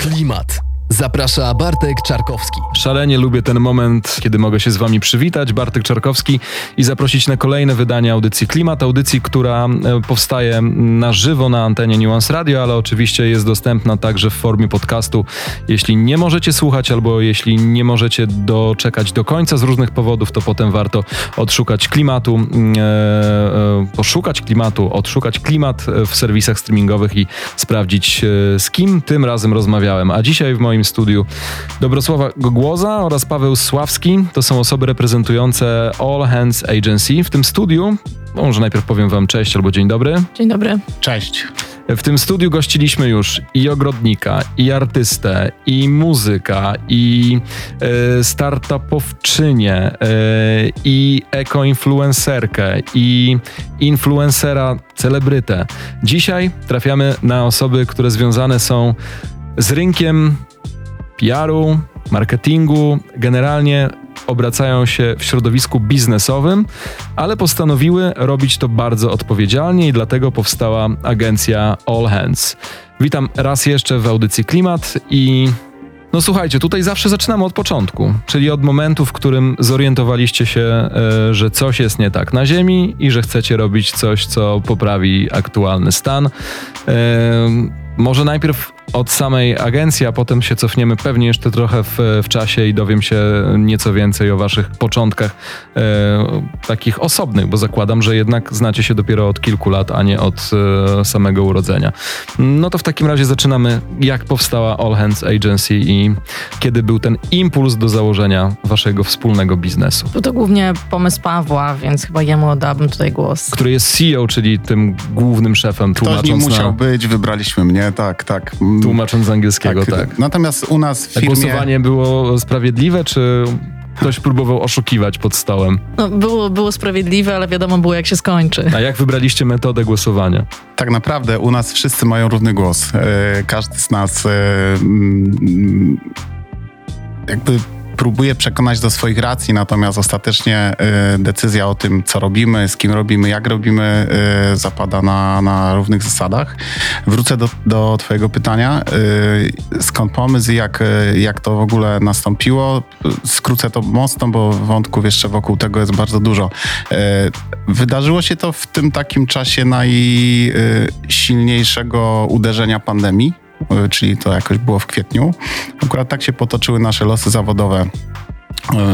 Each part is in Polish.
Klimat. Zaprasza Bartek Czarkowski. Szalenie lubię ten moment, kiedy mogę się z Wami przywitać, Bartek Czarkowski, i zaprosić na kolejne wydanie audycji Klimat. Audycji, która e, powstaje na żywo na antenie Nuance Radio, ale oczywiście jest dostępna także w formie podcastu. Jeśli nie możecie słuchać albo jeśli nie możecie doczekać do końca z różnych powodów, to potem warto odszukać klimatu, mm, e, e, poszukać klimatu, odszukać klimat w serwisach streamingowych i sprawdzić z kim tym razem rozmawiałem. A dzisiaj w moim studiu Dobrosława Gogłoza oraz Paweł Sławski. To są osoby reprezentujące All Hands Agency. W tym studiu, może najpierw powiem wam cześć albo dzień dobry. Dzień dobry. Cześć. W tym studiu gościliśmy już i ogrodnika, i artystę, i muzyka, i e, startupowczynię, e, i ekoinfluencerkę, i influencera celebrytę. Dzisiaj trafiamy na osoby, które związane są z rynkiem PR-u, marketingu, generalnie obracają się w środowisku biznesowym, ale postanowiły robić to bardzo odpowiedzialnie i dlatego powstała agencja All Hands. Witam raz jeszcze w audycji Klimat i no słuchajcie, tutaj zawsze zaczynamy od początku, czyli od momentu, w którym zorientowaliście się, e, że coś jest nie tak na Ziemi i że chcecie robić coś, co poprawi aktualny stan. E, może najpierw od samej agencji, a potem się cofniemy pewnie jeszcze trochę w, w czasie i dowiem się nieco więcej o waszych początkach e, takich osobnych, bo zakładam, że jednak znacie się dopiero od kilku lat, a nie od e, samego urodzenia. No to w takim razie zaczynamy, jak powstała All Hands Agency i kiedy był ten impuls do założenia waszego wspólnego biznesu. Był to głównie pomysł Pawła, więc chyba jemu oddałbym tutaj głos. Który jest CEO, czyli tym głównym szefem, Ktoś tłumacząc musiał na, być, wybraliśmy mnie, tak, tak. Tłumacząc z angielskiego, tak. Natomiast u nas w A firmie... głosowanie było sprawiedliwe, czy ktoś próbował oszukiwać pod stołem? No, było, było sprawiedliwe, ale wiadomo było, jak się skończy. A jak wybraliście metodę głosowania? Tak naprawdę u nas wszyscy mają równy głos. E, każdy z nas e, jakby próbuje przekonać do swoich racji, natomiast ostatecznie e, decyzja o tym, co robimy, z kim robimy, jak robimy, e, zapada na, na równych zasadach. Wrócę do, do Twojego pytania. E, skąd pomysł i jak, jak to w ogóle nastąpiło? Skrócę to mocno, bo wątków jeszcze wokół tego jest bardzo dużo. Wydarzyło się to w tym takim czasie najsilniejszego uderzenia pandemii y, czyli to jakoś było w kwietniu. Akurat tak się potoczyły nasze losy zawodowe, y,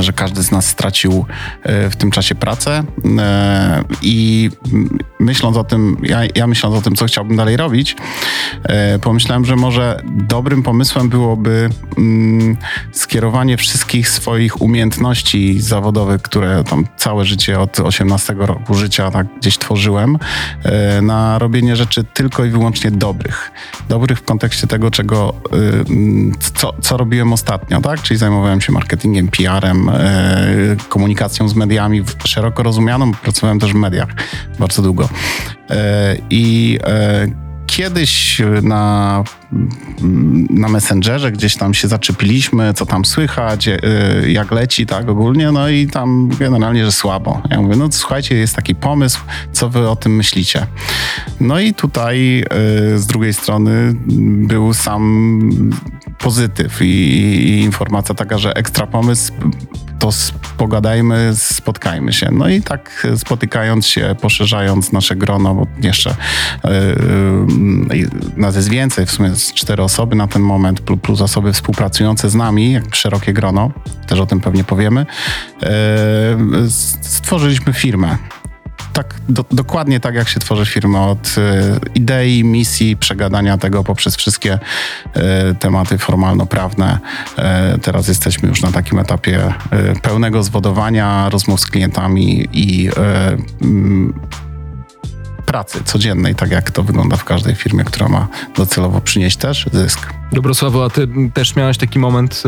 że każdy z nas stracił y, w tym czasie pracę y, i myśląc o tym, ja, ja myśląc o tym, co chciałbym dalej robić, y, pomyślałem, że może dobrym pomysłem byłoby mm, skierowanie wszystkich swoich umiejętności zawodowych, które tam całe życie od 18 roku życia tak gdzieś tworzyłem, na robienie rzeczy tylko i wyłącznie dobrych. Dobrych w kontekście tego, czego, co, co robiłem ostatnio, tak? Czyli zajmowałem się marketingiem, PR-em, y, komunikacją z mediami szeroko rozumianą. Pracowałem też w mediach bardzo długo. Y, I y, kiedyś na, na Messengerze gdzieś tam się zaczepiliśmy, co tam słychać, jak leci, tak ogólnie, no i tam generalnie, że słabo. Ja mówię, no słuchajcie, jest taki pomysł, co wy o tym myślicie? No i tutaj z drugiej strony był sam pozytyw i, i informacja taka, że ekstra pomysł, to pogadajmy, spotkajmy się. No i tak spotykając się, poszerzając nasze grono, bo jeszcze yy, yy, nas jest więcej, w sumie jest cztery osoby na ten moment, plus, plus osoby współpracujące z nami, jak szerokie grono, też o tym pewnie powiemy, yy, stworzyliśmy firmę tak, do, dokładnie tak, jak się tworzy firma od e, idei, misji, przegadania tego poprzez wszystkie e, tematy formalno-prawne. E, teraz jesteśmy już na takim etapie e, pełnego zwodowania, rozmów z klientami i e, mm, pracy codziennej, tak jak to wygląda w każdej firmie, która ma docelowo przynieść też zysk. Dobrosławo, a ty też miałaś taki moment e,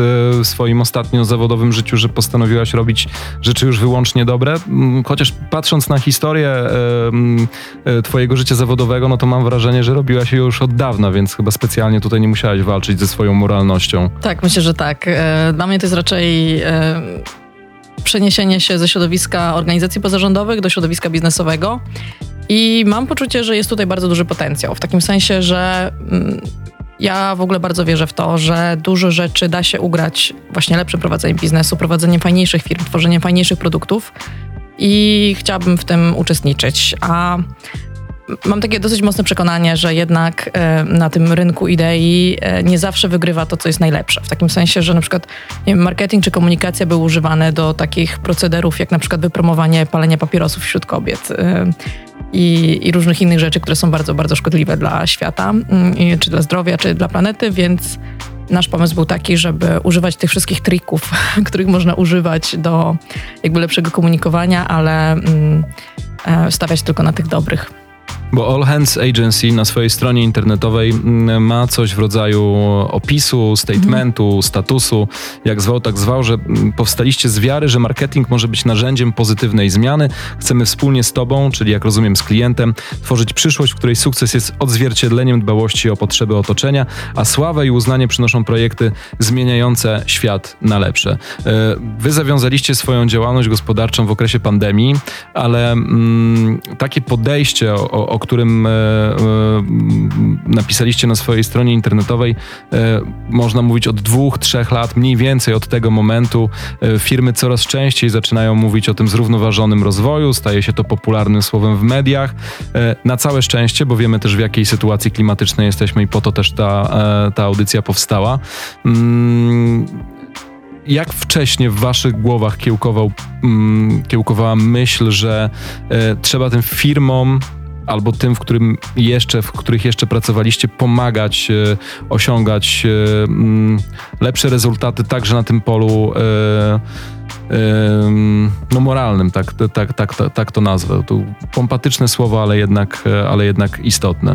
w swoim ostatnio zawodowym życiu, że postanowiłaś robić rzeczy już wyłącznie dobre? M, Chociaż patrząc na historię e, m, e, twojego życia zawodowego, no to mam wrażenie, że robiłaś je już od dawna, więc chyba specjalnie tutaj nie musiałaś walczyć ze swoją moralnością. Tak, myślę, że tak. Dla mnie to jest raczej przeniesienie się ze środowiska organizacji pozarządowych do środowiska biznesowego. I mam poczucie, że jest tutaj bardzo duży potencjał. W takim sensie, że mm, ja w ogóle bardzo wierzę w to, że dużo rzeczy da się ugrać właśnie lepszym prowadzeniem biznesu, prowadzeniem fajniejszych firm, tworzeniem fajniejszych produktów i chciałabym w tym uczestniczyć. A mam takie dosyć mocne przekonanie, że jednak e, na tym rynku idei e, nie zawsze wygrywa to, co jest najlepsze. W takim sensie, że na przykład wiem, marketing czy komunikacja były używane do takich procederów, jak na przykład wypromowanie palenia papierosów wśród kobiet. E, I, i, różnych innych rzeczy, które są bardzo, bardzo szkodliwe dla świata, mm, czy dla zdrowia, czy dla planety, więc nasz pomysł był taki, żeby używać tych wszystkich trików, których można używać do jakby lepszego komunikowania, ale mm, stawiać tylko na tych dobrych. Bo All Hands Agency na swojej stronie internetowej mm, ma coś w rodzaju opisu, statementu, mhm. statusu, jak zwał, tak zwał, że mm, powstaliście z wiary, że marketing może być narzędziem pozytywnej zmiany. Chcemy wspólnie z Tobą, czyli jak rozumiem z klientem, tworzyć przyszłość, w której sukces jest odzwierciedleniem dbałości o potrzeby otoczenia, a sławę i uznanie przynoszą projekty zmieniające świat na lepsze. E, wy zawiązaliście swoją działalność gospodarczą w okresie pandemii, ale mm, takie podejście o, o o którym e, e, napisaliście na swojej stronie internetowej, e, można mówić od dwóch, trzech lat, mniej więcej od tego momentu. Firmy coraz częściej zaczynają mówić o tym zrównoważonym rozwoju, staje się to popularnym słowem w mediach. Na całe szczęście, bo wiemy też w jakiej sytuacji klimatycznej jesteśmy i po to też ta, ta audycja powstała mm, jak wcześnie w waszych głowach kiełkował, mm, kiełkowała myśl, że trzeba tym firmom albo tym, w którym jeszcze, w których jeszcze pracowaliście, pomagać e, osiągać e, mm, lepsze rezultaty także na tym polu e, no moralnym, tak, tak, tak, tak, to nazwę. To pompatyczne słowo, ale jednak, ale jednak istotne.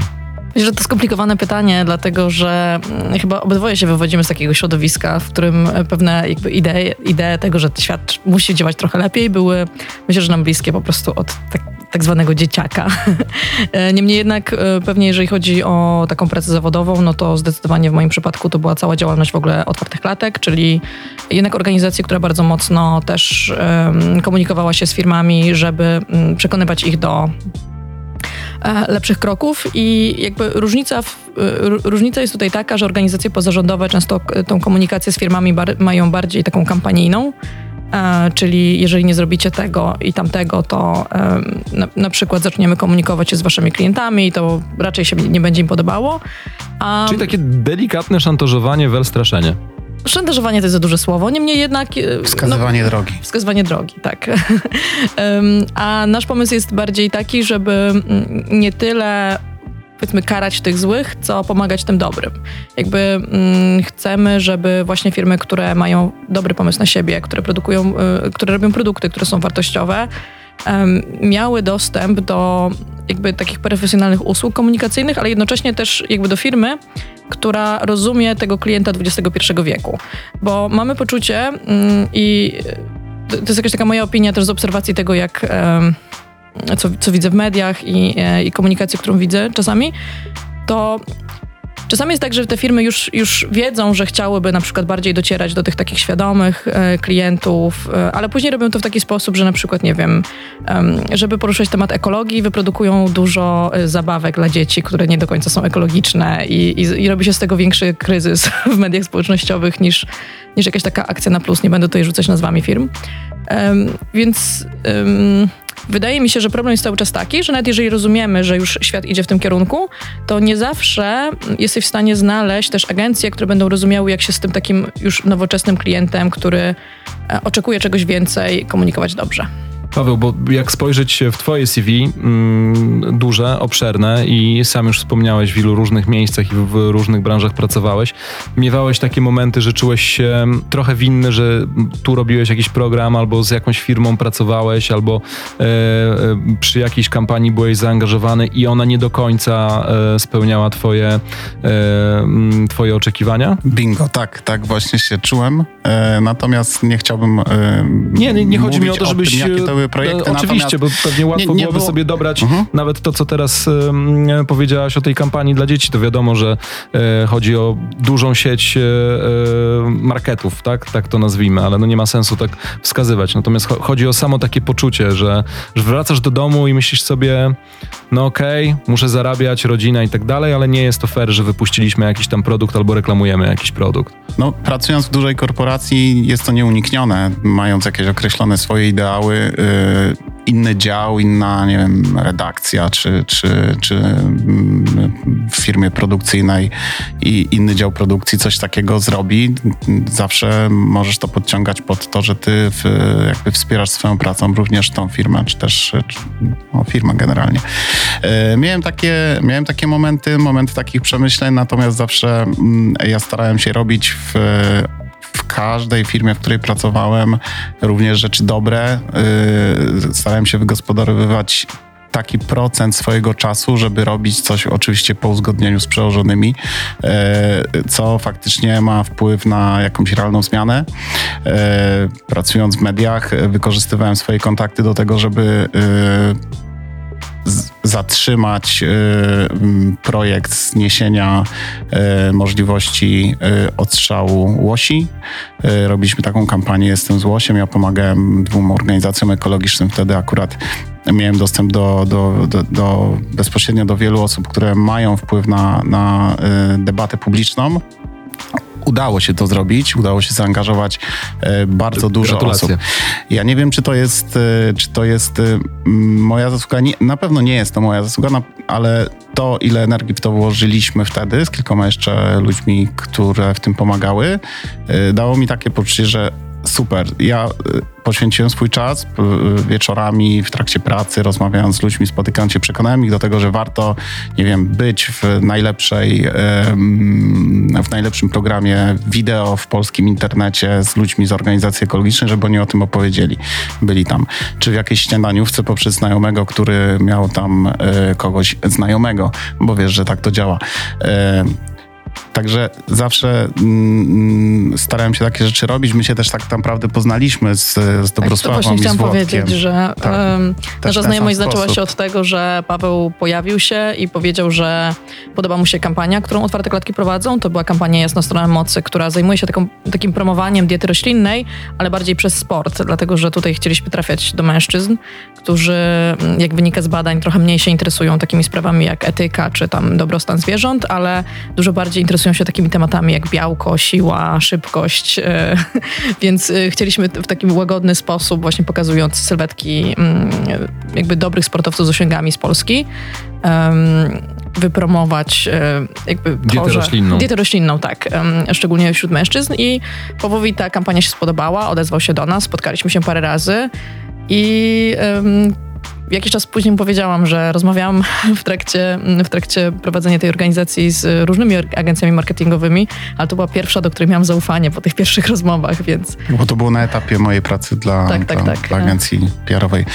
Myślę, że to skomplikowane pytanie, dlatego że mm, chyba obydwoje się wywodzimy z takiego środowiska, w którym pewne jakby idee, idee tego, że świat musi działać trochę lepiej, były myślę, że nam bliskie po prostu od tak, tak zwanego dzieciaka. E, niemniej jednak e, pewnie jeżeli chodzi o taką pracę zawodową, no to zdecydowanie w moim przypadku to była cała działalność w ogóle otwartych klatek, czyli jednak organizacja, która bardzo mocno też um, komunikowała się z firmami, żeby um, przekonywać ich do e, lepszych kroków i jakby różnica, w, różnica jest tutaj taka, że organizacje pozarządowe często tą komunikację z firmami bar mają bardziej taką kampanijną, E, czyli jeżeli nie zrobicie tego i tamtego, to na, na, przykład zaczniemy komunikować się z waszymi klientami i to raczej się nie będzie im podobało. Czyli takie delikatne szantażowanie, welstraszenie. Szantażowanie to jest za duże słowo, niemniej jednak. E, wskazywanie no, drogi. Wskazywanie drogi, tak. A nasz pomysł jest bardziej taki, żeby nie tyle powiedzmy karać tych złych, co pomagać tym dobrym. Jakby mm, chcemy, żeby właśnie firmy, które mają dobry pomysł na siebie, które produkują, y, które robią produkty, które są wartościowe, miały dostęp do jakby takich profesjonalnych usług komunikacyjnych, ale jednocześnie też jakby do firmy, która rozumie tego klienta XXI wieku. Bo mamy poczucie y, i to jest jakaś taka moja opinia też z obserwacji tego, jak co, co widzę w mediach i, e, i komunikacji, którą widzę czasami, to Czasami jest tak, że te firmy już, już wiedzą, że chciałyby na przykład bardziej docierać do tych takich świadomych e, klientów, e, ale później robią to w taki sposób, że na przykład, nie wiem, żeby poruszać temat ekologii, wyprodukują dużo e, zabawek dla dzieci, które nie do końca są ekologiczne i, i, i robi się z tego większy kryzys w mediach społecznościowych niż, niż jakaś taka akcja na plus. Nie będę tutaj rzucać nazwami firm. więc Wydaje mi się, że problem jest cały czas taki, że nawet jeżeli rozumiemy, że już świat idzie w tym kierunku, to nie zawsze jesteś w stanie znaleźć też agencje, które będą rozumiały, jak się z tym takim już nowoczesnym klientem, który e, oczekuje czegoś więcej, komunikować dobrze. Paweł, bo jak spojrzeć w twoje CV, mm, duże, obszerne i sam już wspomniałeś w wielu różnych miejscach i w różnych branżach pracowałeś, miewałeś takie momenty, że czułeś się trochę winny, że tu robiłeś jakiś program albo z jakąś firmą pracowałeś, albo e, e, przy jakiejś kampanii byłeś zaangażowany i ona nie do końca e, spełniała twoje, e, mm, twoje oczekiwania? Bingo, tak, tak właśnie się czułem. E, natomiast nie chciałbym nie, nie, nie chodzi mi o to, żebyś... Tym, jakie to były były projekty. No, oczywiście, bo pewnie łatwo nie- nie byłoby było- sobie dobrać Mhm. nawet to, co teraz powiedziałaś o tej kampanii dla dzieci. To wiadomo, że e, chodzi o dużą sieć e, e, marketów, tak? tak to nazwijmy, ale no nie ma sensu tak wskazywać. Natomiast cho- chodzi o samo takie poczucie, że, że wracasz do domu i myślisz sobie, no okej, muszę zarabiać, rodzina i tak dalej, ale nie jest to fair, że wypuściliśmy jakiś tam produkt albo reklamujemy jakiś produkt. No, pracując w dużej korporacji jest to nieuniknione, mając jakieś określone swoje ideały, y, inny dział, inna, nie wiem, redakcja, czy, czy, czy mm, w firmie produkcyjnej i inny dział produkcji coś takiego zrobi, zawsze możesz to podciągać pod to, że ty w, jakby wspierasz swoją pracą również tą firmę, czy też czy, no, firmę generalnie. E, Miałem takie, miałem takie momenty, momenty takich przemyśleń, natomiast zawsze mm, ja starałem się robić w, w każdej firmie, w której pracowałem, również rzeczy dobre. Y, Starałem się wygospodarowywać taki procent swojego czasu, żeby robić coś oczywiście po uzgodnieniu z przełożonymi, e, co faktycznie ma wpływ na jakąś realną zmianę. E, Pracując w mediach, wykorzystywałem swoje kontakty do tego, żeby z- zatrzymać m, projekt zniesienia e, możliwości e, odstrzału łosi. Robiliśmy taką kampanię Jestem z łosiem. Ja pomagałem dwóm organizacjom ekologicznym. Wtedy akurat miałem dostęp do, do, do, do bezpośrednio do wielu osób, które mają wpływ na, na debatę publiczną. Udało się to zrobić, udało się zaangażować e, bardzo dużo Gratulacje. osób. Ja nie wiem, czy to jest, e, czy to jest e, moja zasługa. Nie, na pewno nie jest to moja zasługa, ale to, ile energii w to włożyliśmy wtedy z kilkoma jeszcze ludźmi, które w tym pomagały, dało mi takie poczucie, że super. Ja e, poświęciłem swój czas p- wieczorami w trakcie pracy, rozmawiając z ludźmi, spotykając się, przekonałem ich do tego, że warto, nie wiem, być w najlepszej, w najlepszym programie wideo w polskim internecie z ludźmi z organizacji ekologicznej, żeby oni o tym opowiedzieli. Byli tam. Czy w jakiejś śniadaniówce poprzez znajomego, który miał tam e, kogoś znajomego, bo wiesz, że tak to działa. Także zawsze mm, starałem się takie rzeczy robić. My się też tak naprawdę poznaliśmy z, z Tak, to Dobrosławą właśnie i z chciałam powiedzieć, że Tak. nasza znajomość zaczęła się od tego, że Paweł pojawił się i powiedział, że podoba mu się kampania, którą Otwarte Klatki prowadzą. To była kampania Jasna Strona Mocy, która zajmuje się taką, takim promowaniem diety roślinnej, ale bardziej przez sport, dlatego że tutaj chcieliśmy trafiać do mężczyzn, którzy, mm, jak wynika z badań, trochę mniej się interesują takimi sprawami jak etyka czy tam dobrostan zwierząt, ale dużo bardziej interesują się takimi tematami jak białko, siła, szybkość, e, więc e, chcieliśmy w takim łagodny sposób, właśnie pokazując sylwetki mm, jakby dobrych sportowców z osiągami z Polski, wypromować e, jakby to, Dietę że- roślinną. Dietę roślinną, tak. szczególnie wśród mężczyzn i Powowi ta kampania się spodobała, odezwał się do nas, spotkaliśmy się parę razy i jakiś czas później powiedziałam, że rozmawiałam w trakcie, w trakcie prowadzenia tej organizacji z różnymi agencjami marketingowymi, ale to była pierwsza, do której miałam zaufanie po tych pierwszych rozmowach, więc Bo to było na etapie mojej pracy dla, Tak, tak, dla, tak. dla agencji PR-owej.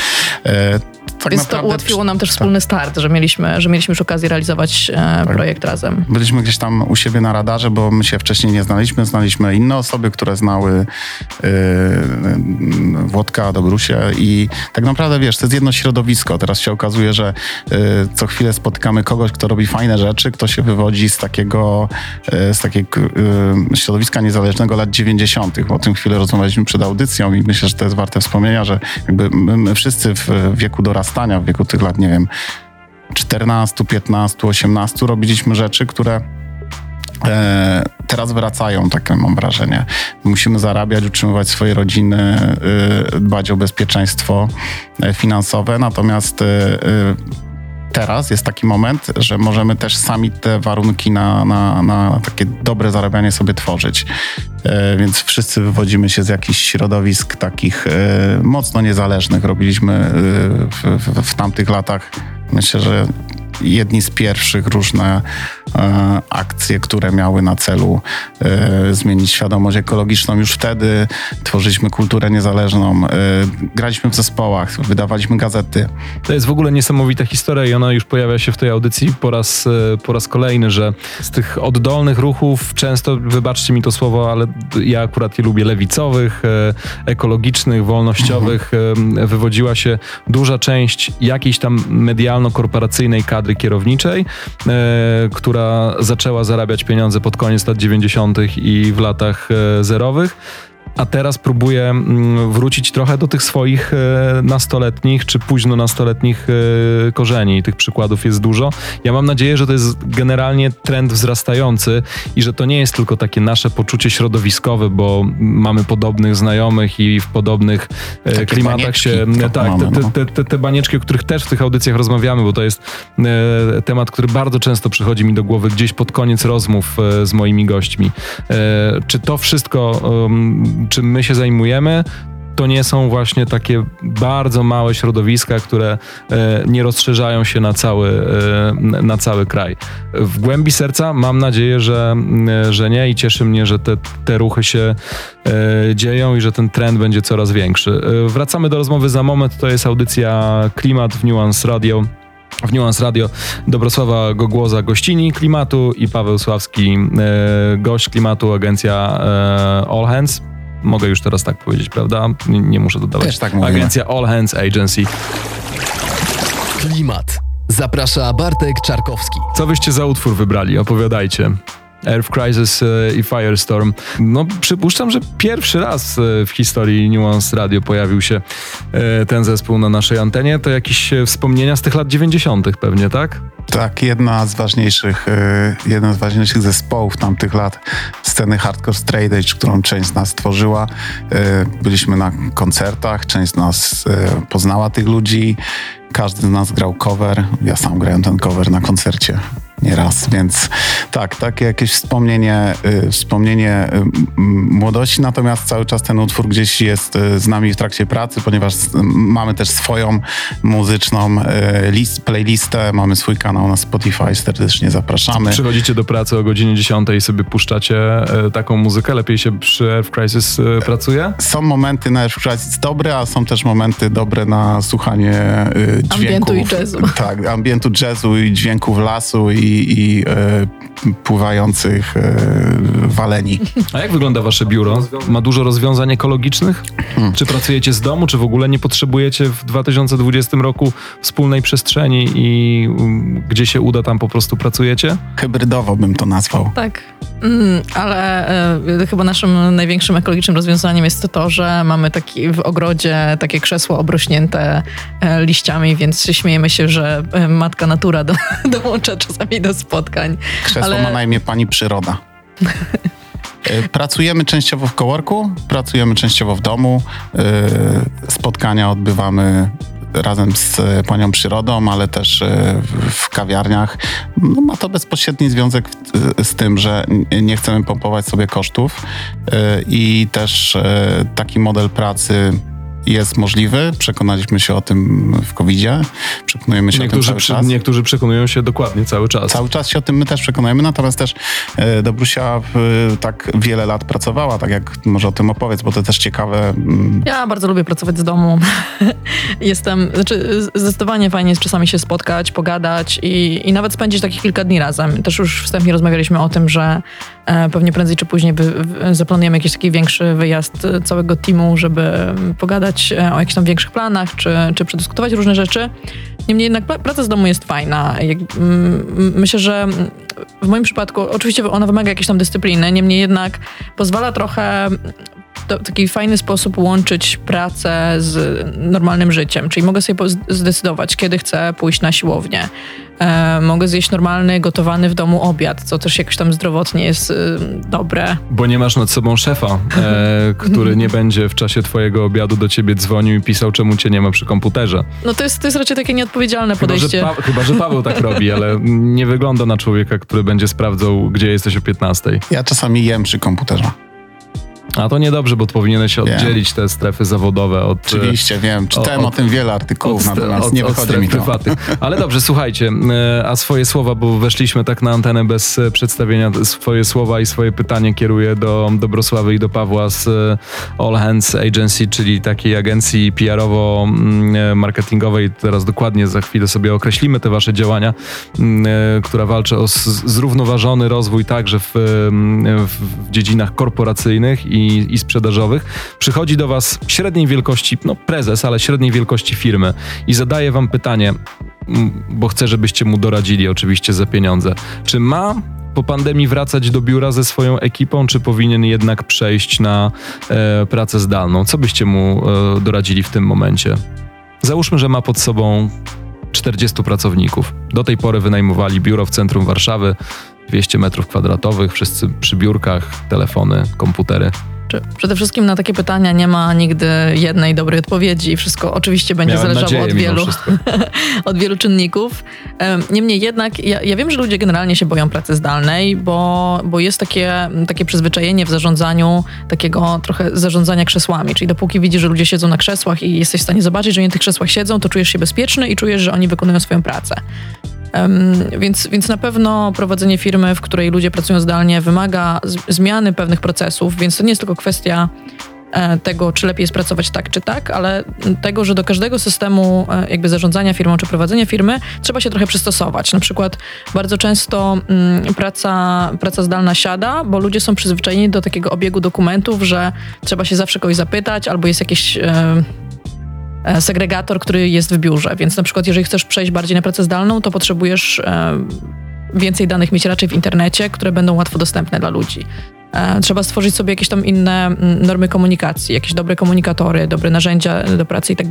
E, tak więc to ułatwiło nam też tak. wspólny start, że mieliśmy, że mieliśmy już okazję realizować e, projekt razem. Byliśmy gdzieś tam u siebie na radarze, bo my się wcześniej nie znaliśmy. Znaliśmy inne osoby, które znały yy, Włodka, Dobrusie i tak naprawdę, wiesz, to jest jedno środowisko. Teraz się okazuje, że yy, co chwilę spotykamy kogoś, kto robi fajne rzeczy, kto się wywodzi z takiego, yy, z takiego środowiska niezależnego lat 90. O tym chwilę rozmawialiśmy przed audycją i myślę, że to jest warte wspomnienia, że jakby my, my wszyscy w wieku dorastania, w wieku tych lat, nie wiem, 14, 15, 18 robiliśmy rzeczy, które e, teraz wracają, takie mam wrażenie. Musimy zarabiać, utrzymywać swoje rodziny, y, dbać o bezpieczeństwo e, finansowe, natomiast y, y, teraz jest taki moment, że możemy też sami te warunki na, na, na takie dobre zarabianie sobie tworzyć. E, Więc wszyscy wywodzimy się z jakichś środowisk takich e, mocno niezależnych. Robiliśmy e, w, w, w tamtych latach, myślę, że jedni z pierwszych różne e, akcje, które miały na celu e, zmienić świadomość ekologiczną. Już wtedy tworzyliśmy kulturę niezależną, e, graliśmy w zespołach, wydawaliśmy gazety. To jest w ogóle niesamowita historia i ona już pojawia się w tej audycji po raz, e, po raz kolejny, że z tych oddolnych ruchów często, wybaczcie mi to słowo, ale ja akurat je lubię, lewicowych, e, ekologicznych, wolnościowych, e, wywodziła się duża część jakiejś tam medialno-korporacyjnej kadry kierowniczej, e, która zaczęła zarabiać pieniądze pod koniec lat 90. i w latach e, zerowych a teraz próbuję mm, wrócić trochę do tych swoich e, nastoletnich czy późno nastoletnich e, korzeni. Tych przykładów jest dużo. Ja mam nadzieję, że to jest generalnie trend wzrastający i że to nie jest tylko takie nasze poczucie środowiskowe, bo mamy podobnych znajomych i w podobnych e, Takie klimatach banieczki się. Tak, mamy, te, no. te, te, te banieczki, o których też w tych audycjach rozmawiamy, bo to jest temat, który bardzo często przychodzi mi do głowy gdzieś pod koniec rozmów z moimi gośćmi. Czy to wszystko, czym my się zajmujemy, to nie są właśnie takie bardzo małe środowiska, które e, nie rozszerzają się na cały, e, na cały kraj. W głębi serca mam nadzieję, że, m, że nie i cieszy mnie, że te, te ruchy się e, dzieją i że ten trend będzie coraz większy. E, wracamy do rozmowy za moment. To jest audycja Klimat w Nuance Radio. W Nuance Radio Dobrosława Gogłoza gościni klimatu i Paweł Sławski e, gość klimatu, agencja e, All Hands. Mogę już teraz tak powiedzieć, prawda? Nie, muszę dodawać. Też tak mówimy. Agencja All Hands Agency. Klimat. Zaprasza Bartek Czarkowski. Co wyście za utwór wybrali? Opowiadajcie. Earth Crisis e, i Firestorm. No, przypuszczam, że pierwszy raz e, w historii Nuance Radio pojawił się e, ten zespół na naszej antenie. To jakieś wspomnienia z tych lat 90. pewnie, tak? Tak, jedna z ważniejszych, e, jeden z ważniejszych zespołów tamtych lat sceny hardcore straight którą część z nas tworzyła. E, Byliśmy na koncertach, część z nas e, poznała tych ludzi. Każdy z nas grał cover. Ja sam grałem ten cover na koncercie nieraz, więc tak, takie jakieś wspomnienie, y, wspomnienie y, młodości, natomiast cały czas ten utwór gdzieś jest y, z nami w trakcie pracy, ponieważ s- mamy też swoją muzyczną y, list, playlistę, mamy swój kanał na Spotify, serdecznie zapraszamy. Przychodzicie do pracy o godzinie 10 i sobie puszczacie e, taką muzykę. Lepiej się przy Earth Crisis e, pracuje? Są momenty na Earth Crisis dobre, a są też momenty dobre na słuchanie y, dźwięków. Ambientu i jazzu. Tak, ambientu jazzu i dźwięków lasu i, i y, pływających y, waleni. A jak wygląda wasze biuro? Ma dużo rozwiązań ekologicznych? Hmm. Czy pracujecie z domu, czy w ogóle nie potrzebujecie w 2020 roku wspólnej przestrzeni i um, gdzie się uda, tam po prostu pracujecie? Hybrydowo bym to nazwał. Tak, mm, ale e, chyba naszym największym ekologicznym rozwiązaniem jest to, że mamy taki w ogrodzie takie krzesło obrośnięte e, liściami, więc śmiejemy się, że e, matka natura do, dołącza czasami do spotkań. Krzesło Ale- ma na imię pani przyroda. Y, Pracujemy częściowo w coworku, pracujemy częściowo w domu. Y, Spotkania odbywamy razem z e, panią przyrodą, ale też e, w- kawiarniach. No, ma to bezpośredni związek e, z tym, że nie chcemy pompować sobie kosztów i też taki model pracy jest możliwy. Przekonaliśmy się o tym w COVID-zie. Przekonujemy się o tym Niektórzy, cały przy, czas. niektórzy przekonują się dokładnie cały czas. Cały czas się o tym my też przekonujemy, natomiast też e, Dobrusia w, tak wiele lat pracowała, tak jak może o tym opowiedz, bo to też ciekawe. mm, Ja bardzo lubię pracować z domu. Jestem, znaczy zdecydowanie fajnie jest czasami się spotkać, pogadać i, i nawet spędzić takie kilka dni razem. Też już wstępnie rozmawialiśmy o tym, że e, pewnie prędzej czy później w, zaplanujemy jakiś taki większy wyjazd e, całego teamu, żeby mm, pogadać e, o jakichś tam większych planach, czy, czy przedyskutować różne rzeczy. Niemniej jednak pra- praca z domu jest fajna. Myślę, że w moim przypadku oczywiście ona wymaga jakiejś tam dyscypliny, niemniej jednak pozwala trochę w taki fajny sposób łączyć pracę z normalnym życiem. Czyli mogę sobie zdecydować, kiedy chcę pójść na siłownię. E, mogę zjeść normalny, gotowany w domu obiad, co też jakoś tam zdrowotnie jest y, dobre. Bo nie masz nad sobą szefa, e, który nie będzie w czasie twojego obiadu do ciebie dzwonił i pisał, czemu cię nie ma przy komputerze. No to jest, to jest raczej takie nieodpowiedzialne Chyba że, podejście. pa- chyba, że Paweł tak robi, ale nie wygląda na człowieka, który będzie sprawdzał, gdzie jesteś o 15. Ja czasami jem przy komputerze. A to niedobrze, bo powinieneś Wiem. oddzielić te strefy zawodowe od... Oczywiście, wiem, czytałem od- o, tym wiele artykułów, od, natomiast od, nie od wychodzi mi to. prywatnych. Ale dobrze, słuchajcie, e, a swoje słowa, bo weszliśmy tak na antenę bez e, przedstawienia, swoje słowa i swoje pytanie kieruję do Dobrosławy i do Pawła z e, All Hands Agency, czyli takiej agencji PR-owo-marketingowej. Teraz dokładnie za chwilę sobie określimy te wasze działania, m, e, która walczy o zrównoważony rozwój także w, em, w, w dziedzinach korporacyjnych i, i sprzedażowych. Przychodzi do was średniej wielkości, no prezes, ale średniej wielkości firmy i zadaje wam pytanie, bo chcę, żebyście mu doradzili oczywiście za pieniądze. Czy ma po pandemii wracać do biura ze swoją ekipą, czy powinien jednak przejść na e, pracę zdalną? Co byście mu e, doradzili w tym momencie? Załóżmy, że ma pod sobą 40 pracowników. Do tej pory wynajmowali biuro w centrum Warszawy, 200 metrów kwadratowych, wszyscy przy biurkach, telefony, komputery. Przede wszystkim na takie pytania nie ma nigdy jednej dobrej odpowiedzi. Wszystko oczywiście będzie Miałem zależało nadzieję od wielu, od wielu czynników. Em, Niemniej jednak, ja, ja wiem, że ludzie generalnie się boją pracy zdalnej, bo, bo jest takie, takie przyzwyczajenie w zarządzaniu, takiego trochę zarządzania krzesłami. Czyli dopóki widzisz, że ludzie siedzą na krzesłach i jesteś w stanie zobaczyć, że oni na tych krzesłach siedzą, to czujesz się bezpieczny i czujesz, że oni wykonują swoją pracę. Więc, więc na pewno prowadzenie firmy, w której ludzie pracują zdalnie, wymaga zmiany pewnych procesów, więc to nie jest tylko kwestia e, tego, czy lepiej jest pracować tak, czy tak, ale tego, że do każdego systemu e, jakby zarządzania firmą, czy prowadzenia firmy trzeba się trochę przystosować. Na przykład bardzo często mm, praca, praca zdalna siada, bo ludzie są przyzwyczajeni do takiego obiegu dokumentów, że trzeba się zawsze kogoś zapytać, albo jest jakieś... E, segregator, który jest w biurze. Więc na przykład, jeżeli chcesz przejść bardziej na pracę zdalną, to potrzebujesz e, więcej danych mieć raczej w internecie, które będą łatwo dostępne dla ludzi. E, Trzeba stworzyć sobie jakieś tam inne normy komunikacji, jakieś dobre komunikatory, dobre narzędzia do pracy i tak.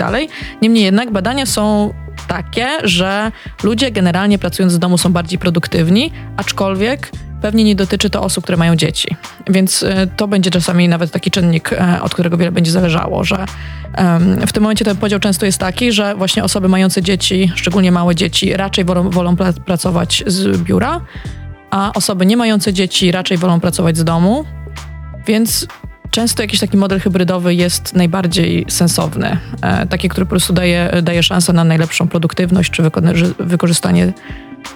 Niemniej jednak badania są takie, że ludzie generalnie pracując z domu są bardziej produktywni, aczkolwiek pewnie nie dotyczy to osób, które mają dzieci. Więc e, to będzie czasami nawet taki czynnik, e, od którego wiele będzie zależało, że w tym momencie ten podział często jest taki, że właśnie osoby mające dzieci, szczególnie małe dzieci, raczej wolą, wolą pra- pracować z biura, a osoby nie mające dzieci raczej wolą pracować z domu, więc często jakiś taki model hybrydowy jest najbardziej sensowny. E, taki, który po prostu daje, daje szansę na najlepszą produktywność czy wyko- wykorzystanie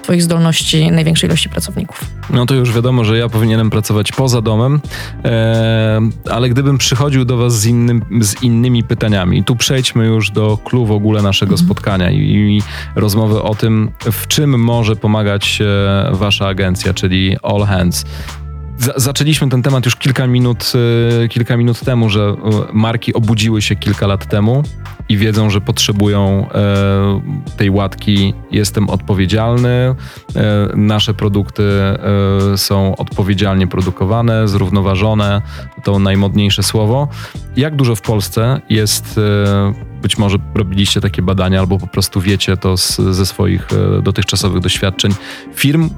Twoich zdolności największej ilości pracowników. No to już wiadomo, że ja powinienem pracować poza domem, e, ale gdybym przychodził do Was z, innym, z innymi pytaniami, tu przejdźmy już do clue w ogóle naszego spotkania i, i rozmowy o tym, w czym może pomagać e, Wasza agencja, czyli All Hands. Za- Zaczęliśmy ten temat już kilka minut, e, kilka minut temu, że e, marki obudziły się kilka lat temu i wiedzą, że potrzebują e, tej łatki. Jestem odpowiedzialny, e, nasze produkty e, są odpowiedzialnie produkowane, zrównoważone, to najmodniejsze słowo. Jak dużo w Polsce jest, e, być może robiliście takie badania, albo po prostu wiecie to z, ze swoich e, dotychczasowych doświadczeń, firm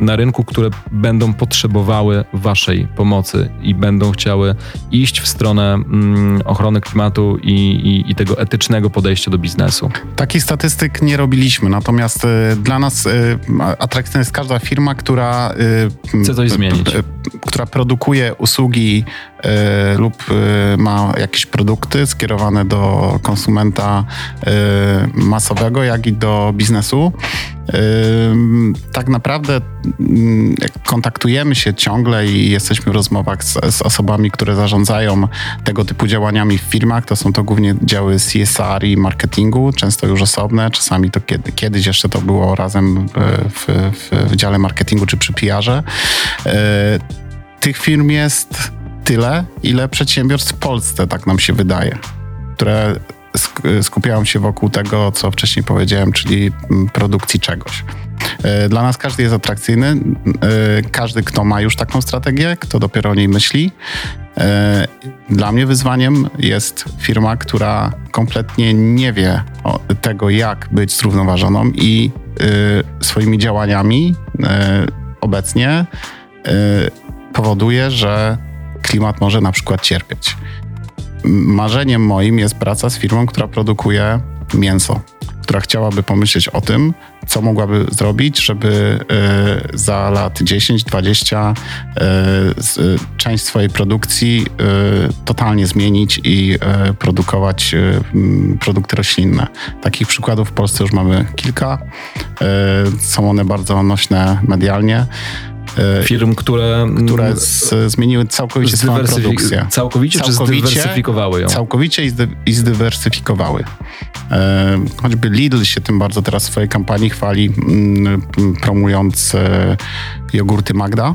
na rynku, które będą potrzebowały waszej pomocy i będą chciały iść w stronę mm, ochrony klimatu i, i, i tego etycznego podejścia do biznesu. Takich statystyk nie robiliśmy, natomiast y, dla nas y, atrakcyjna jest każda firma, która y, Chce coś zmienić. która produkuje usługi lub y, ma jakieś produkty skierowane do konsumenta y, masowego, jak i do biznesu. Tak naprawdę jak kontaktujemy się ciągle i jesteśmy w rozmowach z, z osobami, które zarządzają tego typu działaniami w firmach. To są to głównie działy CSR i marketingu, często już osobne. Czasami to kiedy, kiedyś jeszcze to było razem w, w, w dziale marketingu czy przy PR-ze. Tych firm jest tyle, ile przedsiębiorstw w Polsce, tak nam się wydaje, które sk- skupiają się wokół tego, co wcześniej powiedziałem, czyli mm, produkcji czegoś. E, Dla nas każdy jest atrakcyjny. E, Każdy, kto ma już taką strategię, kto dopiero o niej myśli. E, Dla mnie wyzwaniem jest firma, która kompletnie nie wie tego, jak być zrównoważoną i swoimi działaniami obecnie powoduje, że klimat może na przykład cierpieć. Marzeniem moim jest praca z firmą, która produkuje mięso, która chciałaby pomyśleć o tym, co mogłaby zrobić, żeby e, za lat 10-20 część swojej produkcji totalnie zmienić i produkować produkty roślinne. Takich przykładów w Polsce już mamy kilka. Są one bardzo nośne medialnie. E, firm, które, które mm, z, zmieniły całkowicie swoją produkcję. Całkowicie, całkowicie czy zdywersyfikowały ją? Całkowicie i, zdy, i zdywersyfikowały. E, choćby Lidl się tym bardzo teraz w swojej kampanii chwali, mm, promując e, jogurty Magda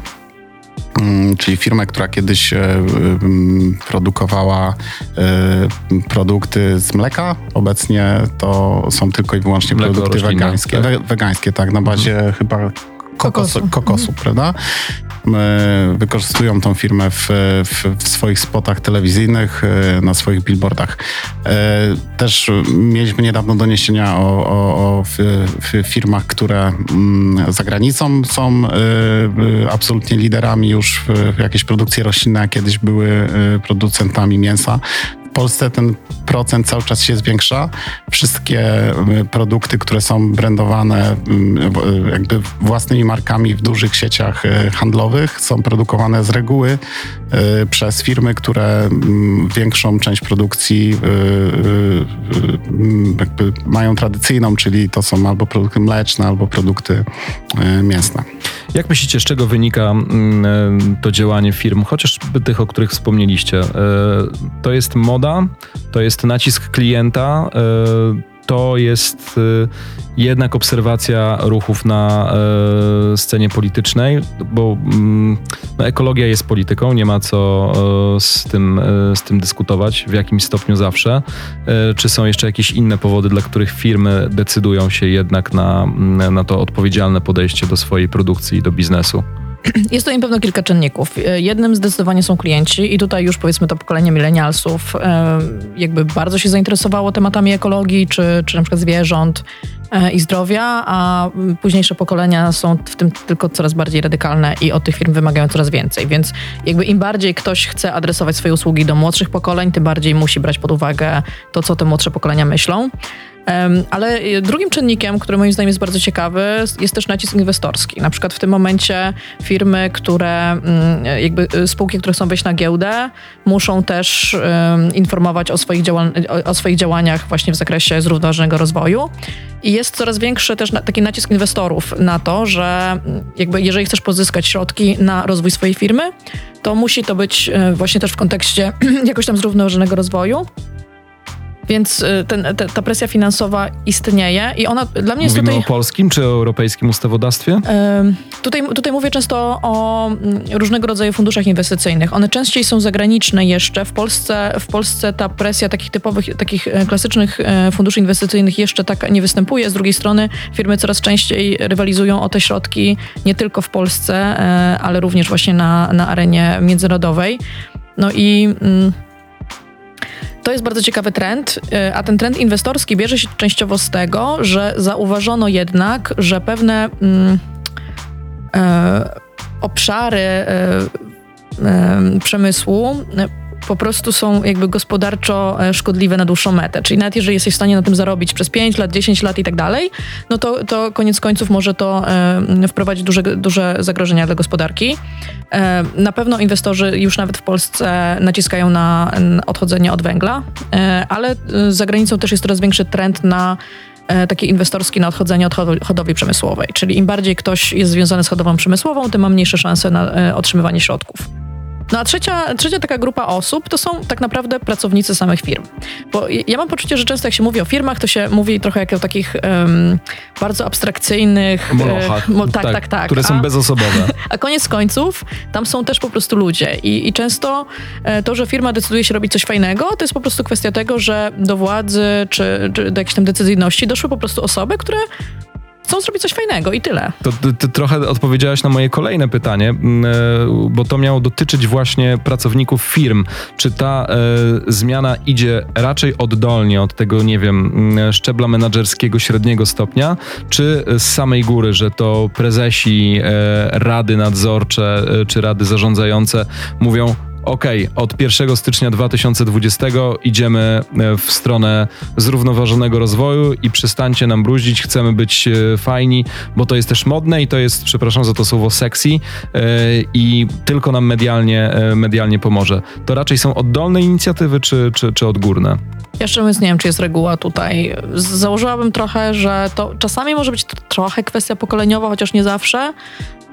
mm, czyli firmę, która kiedyś e, mm, produkowała e, produkty z mleka. Obecnie to są tylko i wyłącznie Mleko produkty wegańskie, tak? wegańskie, tak, na bazie mhm. chyba kokosu, kokosu mhm. prawda? Wykorzystują tą firmę w, w, w, swoich spotach telewizyjnych, e, na swoich billboardach. E, też mieliśmy niedawno doniesienia o, o, o firmach, które mm, za granicą są e, absolutnie liderami już w jakiejś produkcji roślinnej, a kiedyś były producentami mięsa. Polsce ten procent cały czas się zwiększa. Wszystkie y, produkty, które są brandowane y, y, jakby własnymi markami w dużych sieciach handlowych są produkowane z reguły przez firmy, które mm, większą część produkcji mają tradycyjną, czyli to są albo produkty mleczne, albo produkty mięsne. Jak myślicie, z czego wynika mm, to działanie firm, chociażby tych, o których wspomnieliście? To jest moda, to jest nacisk klienta, to jest y, jednak obserwacja ruchów na y, scenie politycznej, bo mm, no, ekologia jest polityką, nie ma co y, z tym, z tym dyskutować w jakimś stopniu zawsze. Czy są jeszcze jakieś inne powody, dla których firmy decydują się jednak na, na to odpowiedzialne podejście do swojej produkcji i do biznesu? Jest to na pewno kilka czynników. Jednym zdecydowanie są klienci i tutaj już powiedzmy to pokolenie milenialsów e, jakby bardzo się zainteresowało tematami ekologii, czy, czy na przykład zwierząt e, i zdrowia, a późniejsze pokolenia są w tym tylko coraz bardziej radykalne i od tych firm wymagają coraz więcej. Więc jakby im bardziej ktoś chce adresować swoje usługi do młodszych pokoleń, tym bardziej musi brać pod uwagę to, co te młodsze pokolenia myślą. Ale y, drugim czynnikiem, który moim zdaniem jest bardzo ciekawy, jest też nacisk inwestorski. Na przykład w tym momencie firmy, które, mm, jakby y, spółki, które chcą wejść na giełdę, muszą też informować o swoich, o swoich działaniach właśnie w zakresie zrównoważonego rozwoju. I jest coraz większy też taki nacisk inwestorów na to, że mm, jakby jeżeli chcesz pozyskać środki na rozwój swojej firmy, to musi to być właśnie też w kontekście jakoś tam zrównoważonego rozwoju. Więc y, ten, te, ta presja finansowa istnieje i ona dla mnie jest Mówimy tutaj... o polskim czy o europejskim ustawodawstwie? tutaj, tutaj mówię często o mm, różnego rodzaju funduszach inwestycyjnych. One częściej są zagraniczne jeszcze. W Polsce, w Polsce ta presja takich typowych, takich e, klasycznych e, funduszy inwestycyjnych jeszcze tak nie występuje. Z drugiej strony firmy coraz częściej rywalizują o te środki nie tylko w Polsce, e, ale również właśnie na, na arenie międzynarodowej. No i... Mm, to jest bardzo ciekawy trend, y, a ten trend inwestorski bierze się częściowo z tego, że zauważono jednak, że pewne mm, e, obszary e, e, przemysłu po prostu są jakby gospodarczo e, szkodliwe na dłuższą metę. Czyli nawet jeżeli jesteś w stanie na tym zarobić przez 5 lat, 10 lat i tak dalej, no to, to koniec końców może to e, wprowadzić duże, duże zagrożenia dla gospodarki. E, na pewno inwestorzy już nawet w Polsce naciskają na odchodzenie od węgla, e, ale e, za granicą też jest coraz większy trend na e, taki inwestorski na odchodzenie od hodowli przemysłowej. Czyli im bardziej ktoś jest związany z hodowlą przemysłową, tym ma mniejsze szanse na otrzymywanie środków. No a trzecia, trzecia taka grupa osób to są tak naprawdę pracownicy samych firm. Bo ja mam poczucie, że często jak się mówi o firmach, to się mówi trochę jak o takich um, bardzo abstrakcyjnych... E, Molochach. mo, tak, tak, tak, tak, Które są a, bezosobowe. A koniec końców tam są też po prostu ludzie. I, i często e, to, że firma decyduje się robić coś fajnego, to jest po prostu kwestia tego, że do władzy czy, czy do jakiejś tam decyzyjności doszły po prostu osoby, które chcą zrobić coś fajnego i tyle. To ty trochę odpowiedziałaś na moje kolejne pytanie, e, bo to miało dotyczyć właśnie pracowników firm. Czy ta e, zmiana idzie raczej oddolnie od tego, nie wiem, szczebla menedżerskiego średniego stopnia, czy z samej góry, że to prezesi, e, rady nadzorcze e, czy rady zarządzające mówią, okej, od 1 stycznia 2020 idziemy e, w stronę zrównoważonego rozwoju i przestańcie nam bruździć, chcemy być e, fajni, bo to jest też modne i to jest, przepraszam za to słowo, sexy e, i tylko nam medialnie, medialnie pomoże. To raczej są oddolne inicjatywy czy, czy, czy odgórne? Ja szczerze mówiąc nie wiem, czy jest reguła tutaj. Założyłabym trochę, że to czasami może być trochę kwestia pokoleniowa, chociaż nie zawsze.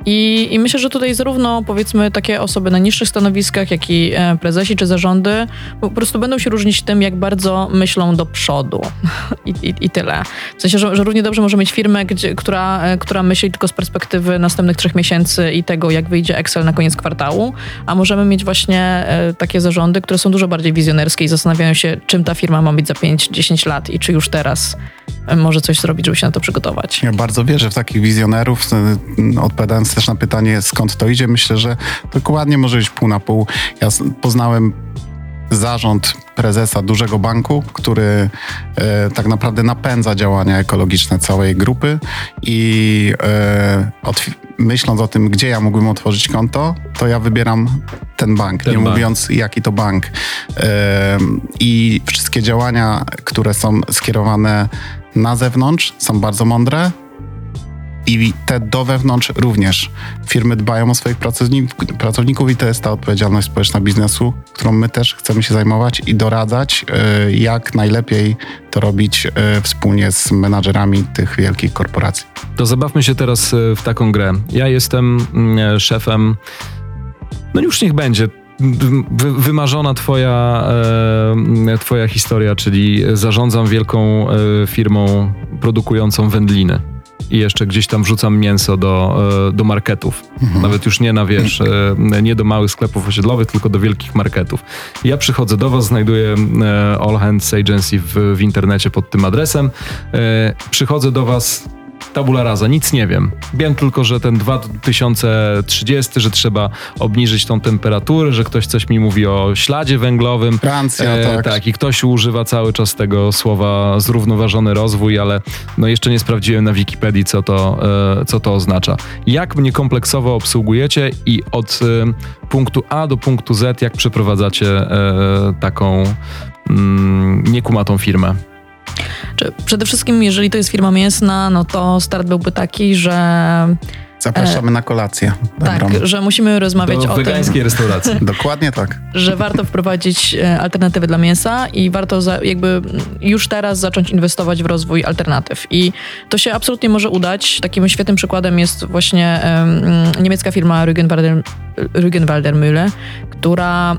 I, I myślę, że tutaj zarówno powiedzmy takie osoby na niższych stanowiskach, jak i e, prezesi czy zarządy po prostu będą się różnić tym, jak bardzo myślą do przodu. I, i, i tyle. W sensie, że, że równie dobrze może mieć firmę, gdzie, która, e, która myśli tylko z perspektywy następnych trzech miesięcy i tego, jak wyjdzie Excel na koniec kwartału, a możemy mieć właśnie e, takie zarządy, które są dużo bardziej wizjonerskie i zastanawiają się, czym ta firma ma być za 5-10 lat i czy już teraz może coś zrobić, żeby się na to przygotować. Ja bardzo wierzę w takich wizjonerów. y, Odpowiadając też na pytanie, skąd to idzie, myślę, że dokładnie może być pół na pół. Ja poznałem zarząd prezesa dużego banku, który e, tak naprawdę napędza działania ekologiczne całej grupy i e, myśląc o tym, gdzie ja mógłbym otworzyć konto, to ja wybieram ten bank, Ten nie bank. mówiąc jaki to bank. E, I wszystkie działania, które są skierowane na zewnątrz, są bardzo mądre, i te do wewnątrz również. Firmy dbają o swoich pracownik- pracowników i to jest ta odpowiedzialność społeczna biznesu, którą my też chcemy się zajmować i doradzać, y, jak najlepiej to robić y, wspólnie z menadżerami tych wielkich korporacji. To zabawmy się teraz e, w taką grę. Ja jestem mm, szefem, no już niech będzie. Wy, wymarzona twoja, e, twoja historia, czyli zarządzam wielką e, firmą produkującą wędliny. I jeszcze gdzieś tam wrzucam mięso do, e, do marketów. Nawet już nie na wiesz, e, nie do małych sklepów osiedlowych, tylko do wielkich marketów. Ja przychodzę do Was, znajduję e, All Hands Agency w, w internecie pod tym adresem. Przychodzę do Was tabula rasa, nic nie wiem. Wiem tylko, że ten 2030, że trzeba obniżyć tą temperaturę, że ktoś coś mi mówi o śladzie węglowym. Francja, E, tak. i ktoś używa cały czas tego słowa zrównoważony rozwój, ale no jeszcze nie sprawdziłem na Wikipedii, co to, e, co to oznacza. Jak mnie kompleksowo obsługujecie i od e, punktu A do punktu Z, jak przeprowadzacie e, taką mm, niekumatą firmę? Czy przede wszystkim, jeżeli to jest firma mięsna, no to start byłby taki, że Zapraszamy na kolację. tak, Dobrą. że musimy rozmawiać Do o tym, wegańskiej restauracji. Dokładnie tak. że warto wprowadzić e, alternatywy dla mięsa i warto za, jakby już teraz zacząć inwestować w rozwój alternatyw. I to się absolutnie może udać. Takim świetnym przykładem jest właśnie em, niemiecka firma Rügenwalder, Rügenwalder Mühle, która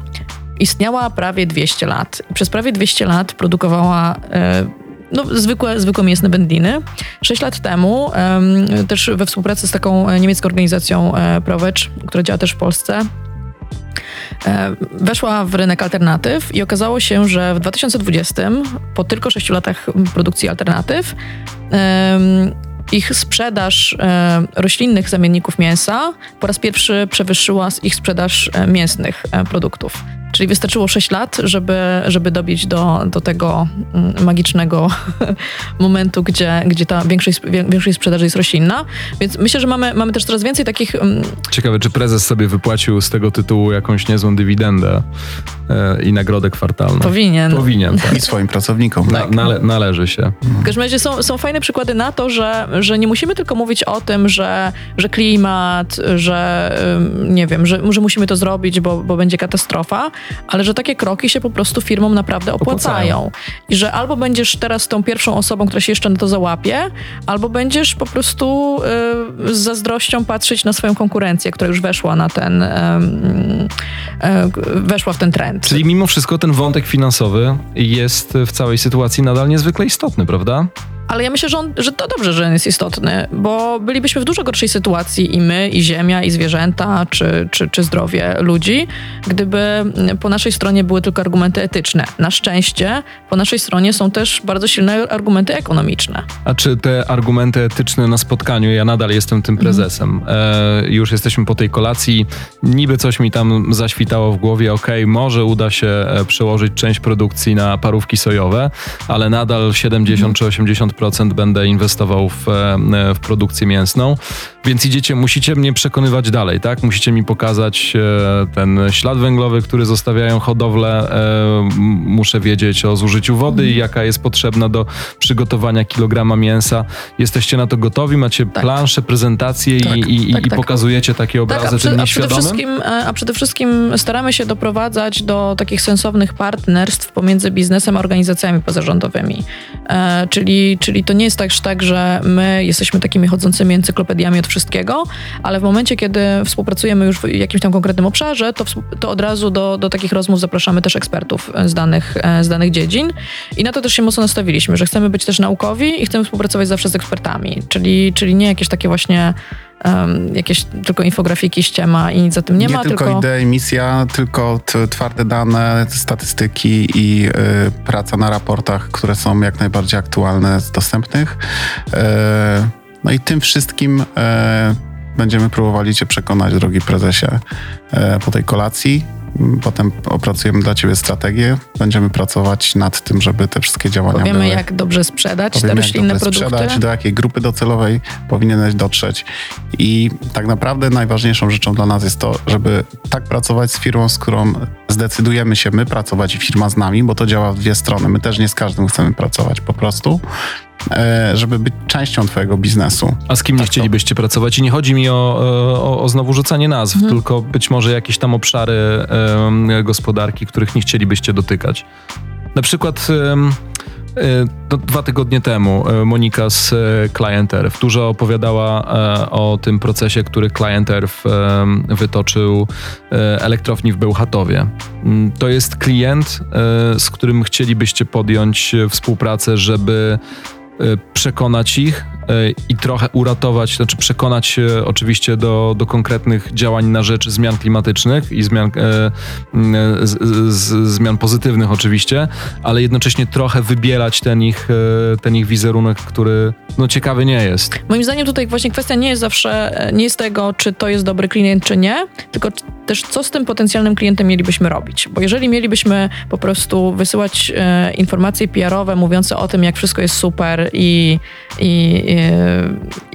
istniała prawie 200 lat. Przez prawie 200 lat produkowała e, no, zwykłe, zwykłe mięsne wędliny. Sześć lat temu, em, też we współpracy z taką e, niemiecką organizacją e, Prowecz, która działa też w Polsce, weszła w rynek alternatyw i okazało się, że w 2020, po tylko 6 latach produkcji alternatyw, ich sprzedaż roślinnych zamienników mięsa po raz pierwszy przewyższyła ich sprzedaż mięsnych produktów. Czyli wystarczyło 6 lat, żeby, żeby dobić do, do tego mm, magicznego momentu, gdzie, gdzie ta większość, większość sprzedaży jest roślinna. Więc myślę, że mamy, mamy też coraz więcej takich mm, Ciekawe, czy prezes sobie wypłacił z tego tytułu jakąś niezłą dywidendę e, i nagrodę kwartalną. powinien. Powinien, tak. I swoim pracownikom. Na, nale, należy się. W każdym razie są, są fajne przykłady na to, że, że nie musimy tylko mówić o tym, że, że klimat, że nie wiem, że, że musimy to zrobić, bo, bo będzie katastrofa, ale że takie kroki się po prostu firmom naprawdę opłacają. Opłacają. I że albo będziesz teraz tą pierwszą osobą, która się jeszcze na to załapie, albo będziesz po prostu y, z zazdrością patrzeć na swoją konkurencję, która już weszła na ten, ym, y, weszła w ten trend. Czyli mimo wszystko ten wątek finansowy jest w całej sytuacji nadal niezwykle istotny, prawda? Ale ja myślę, że, on, że to dobrze, że on jest istotny, bo bylibyśmy w dużo gorszej sytuacji i my, i ziemia, i zwierzęta, czy, czy, czy zdrowie ludzi, gdyby po naszej stronie były tylko argumenty etyczne. Na szczęście po naszej stronie są też bardzo silne argumenty ekonomiczne. A czy te argumenty etyczne na spotkaniu, ja nadal jestem tym prezesem, e, już jesteśmy po tej kolacji, niby coś mi tam zaświtało w głowie, okej, może uda się e, przełożyć część produkcji na parówki sojowe, ale nadal 70 czy 80% 10% będę inwestował w, e, w produkcję mięsną. Więc idziecie, musicie mnie przekonywać dalej, tak? Musicie mi pokazać e, ten ślad węglowy, który zostawiają hodowle. E, muszę wiedzieć o zużyciu wody i jaka jest potrzebna do przygotowania kilograma mięsa. Jesteście na to gotowi? Macie Tak. plansze, prezentacje Tak, i, i, tak, i tak. pokazujecie takie Tak, obrazy a, przy, a, przede wszystkim, a przede wszystkim staramy się doprowadzać do takich sensownych partnerstw pomiędzy biznesem a organizacjami pozarządowymi. E, czyli, czyli to nie jest też tak, że my jesteśmy takimi chodzącymi encyklopediami od wszystkiego, ale w momencie, kiedy współpracujemy już w jakimś tam konkretnym obszarze, to, to od razu do, do takich rozmów zapraszamy też ekspertów e, z danych, e, z danych dziedzin. I na to też się mocno nastawiliśmy, że chcemy być też naukowi i chcemy współpracować zawsze z ekspertami. Czyli, czyli nie jakieś takie właśnie em, jakieś tylko infografiki, ściema i nic za tym nie, ma, tylko, tylko... idea, misja, tylko twarde dane, statystyki i y, praca na raportach, które są jak najbardziej aktualne z dostępnych. E, no i tym wszystkim e, będziemy próbowali Cię przekonać, drogi prezesie, e, po tej kolacji. Potem opracujemy dla Ciebie strategię. Będziemy pracować nad tym, żeby te wszystkie działania Powiemy, były... jak dobrze sprzedać te Powiemy, jak roślinne produkty. sprzedać, do jakiej grupy docelowej powinieneś dotrzeć. I tak naprawdę najważniejszą rzeczą dla nas jest to, żeby tak pracować z firmą, z którą zdecydujemy się my pracować i firma z nami, bo to działa w dwie strony. My też nie z każdym chcemy pracować po prostu, żeby być częścią twojego biznesu. A z kim nie Tak to. chcielibyście pracować? I nie chodzi mi o, o, o znowu rzucanie nazw, Mhm. tylko być może jakieś tam obszary em, gospodarki, których nie chcielibyście dotykać. Na przykład e, no, dwa tygodnie temu e, Monika z e, Client Earth dużo opowiadała e, o tym procesie, który Client Earth wytoczył e, elektrowni w Bełchatowie. Mm, To jest klient, e, z którym chcielibyście podjąć e, współpracę, żeby e, przekonać ich i trochę uratować, znaczy przekonać e, oczywiście do, do konkretnych działań na rzecz zmian klimatycznych i zmian, e, m, z, z, zmian pozytywnych oczywiście, ale jednocześnie trochę wybielać ten ich, e, ten ich wizerunek, który no ciekawy nie jest. Moim zdaniem tutaj właśnie kwestia nie jest zawsze, e, nie jest tego, czy to jest dobry klient, czy nie, tylko też co z tym potencjalnym klientem mielibyśmy robić. Bo jeżeli mielibyśmy po prostu wysyłać e, informacje PR-owe mówiące o tym, jak wszystko jest super i, i, e,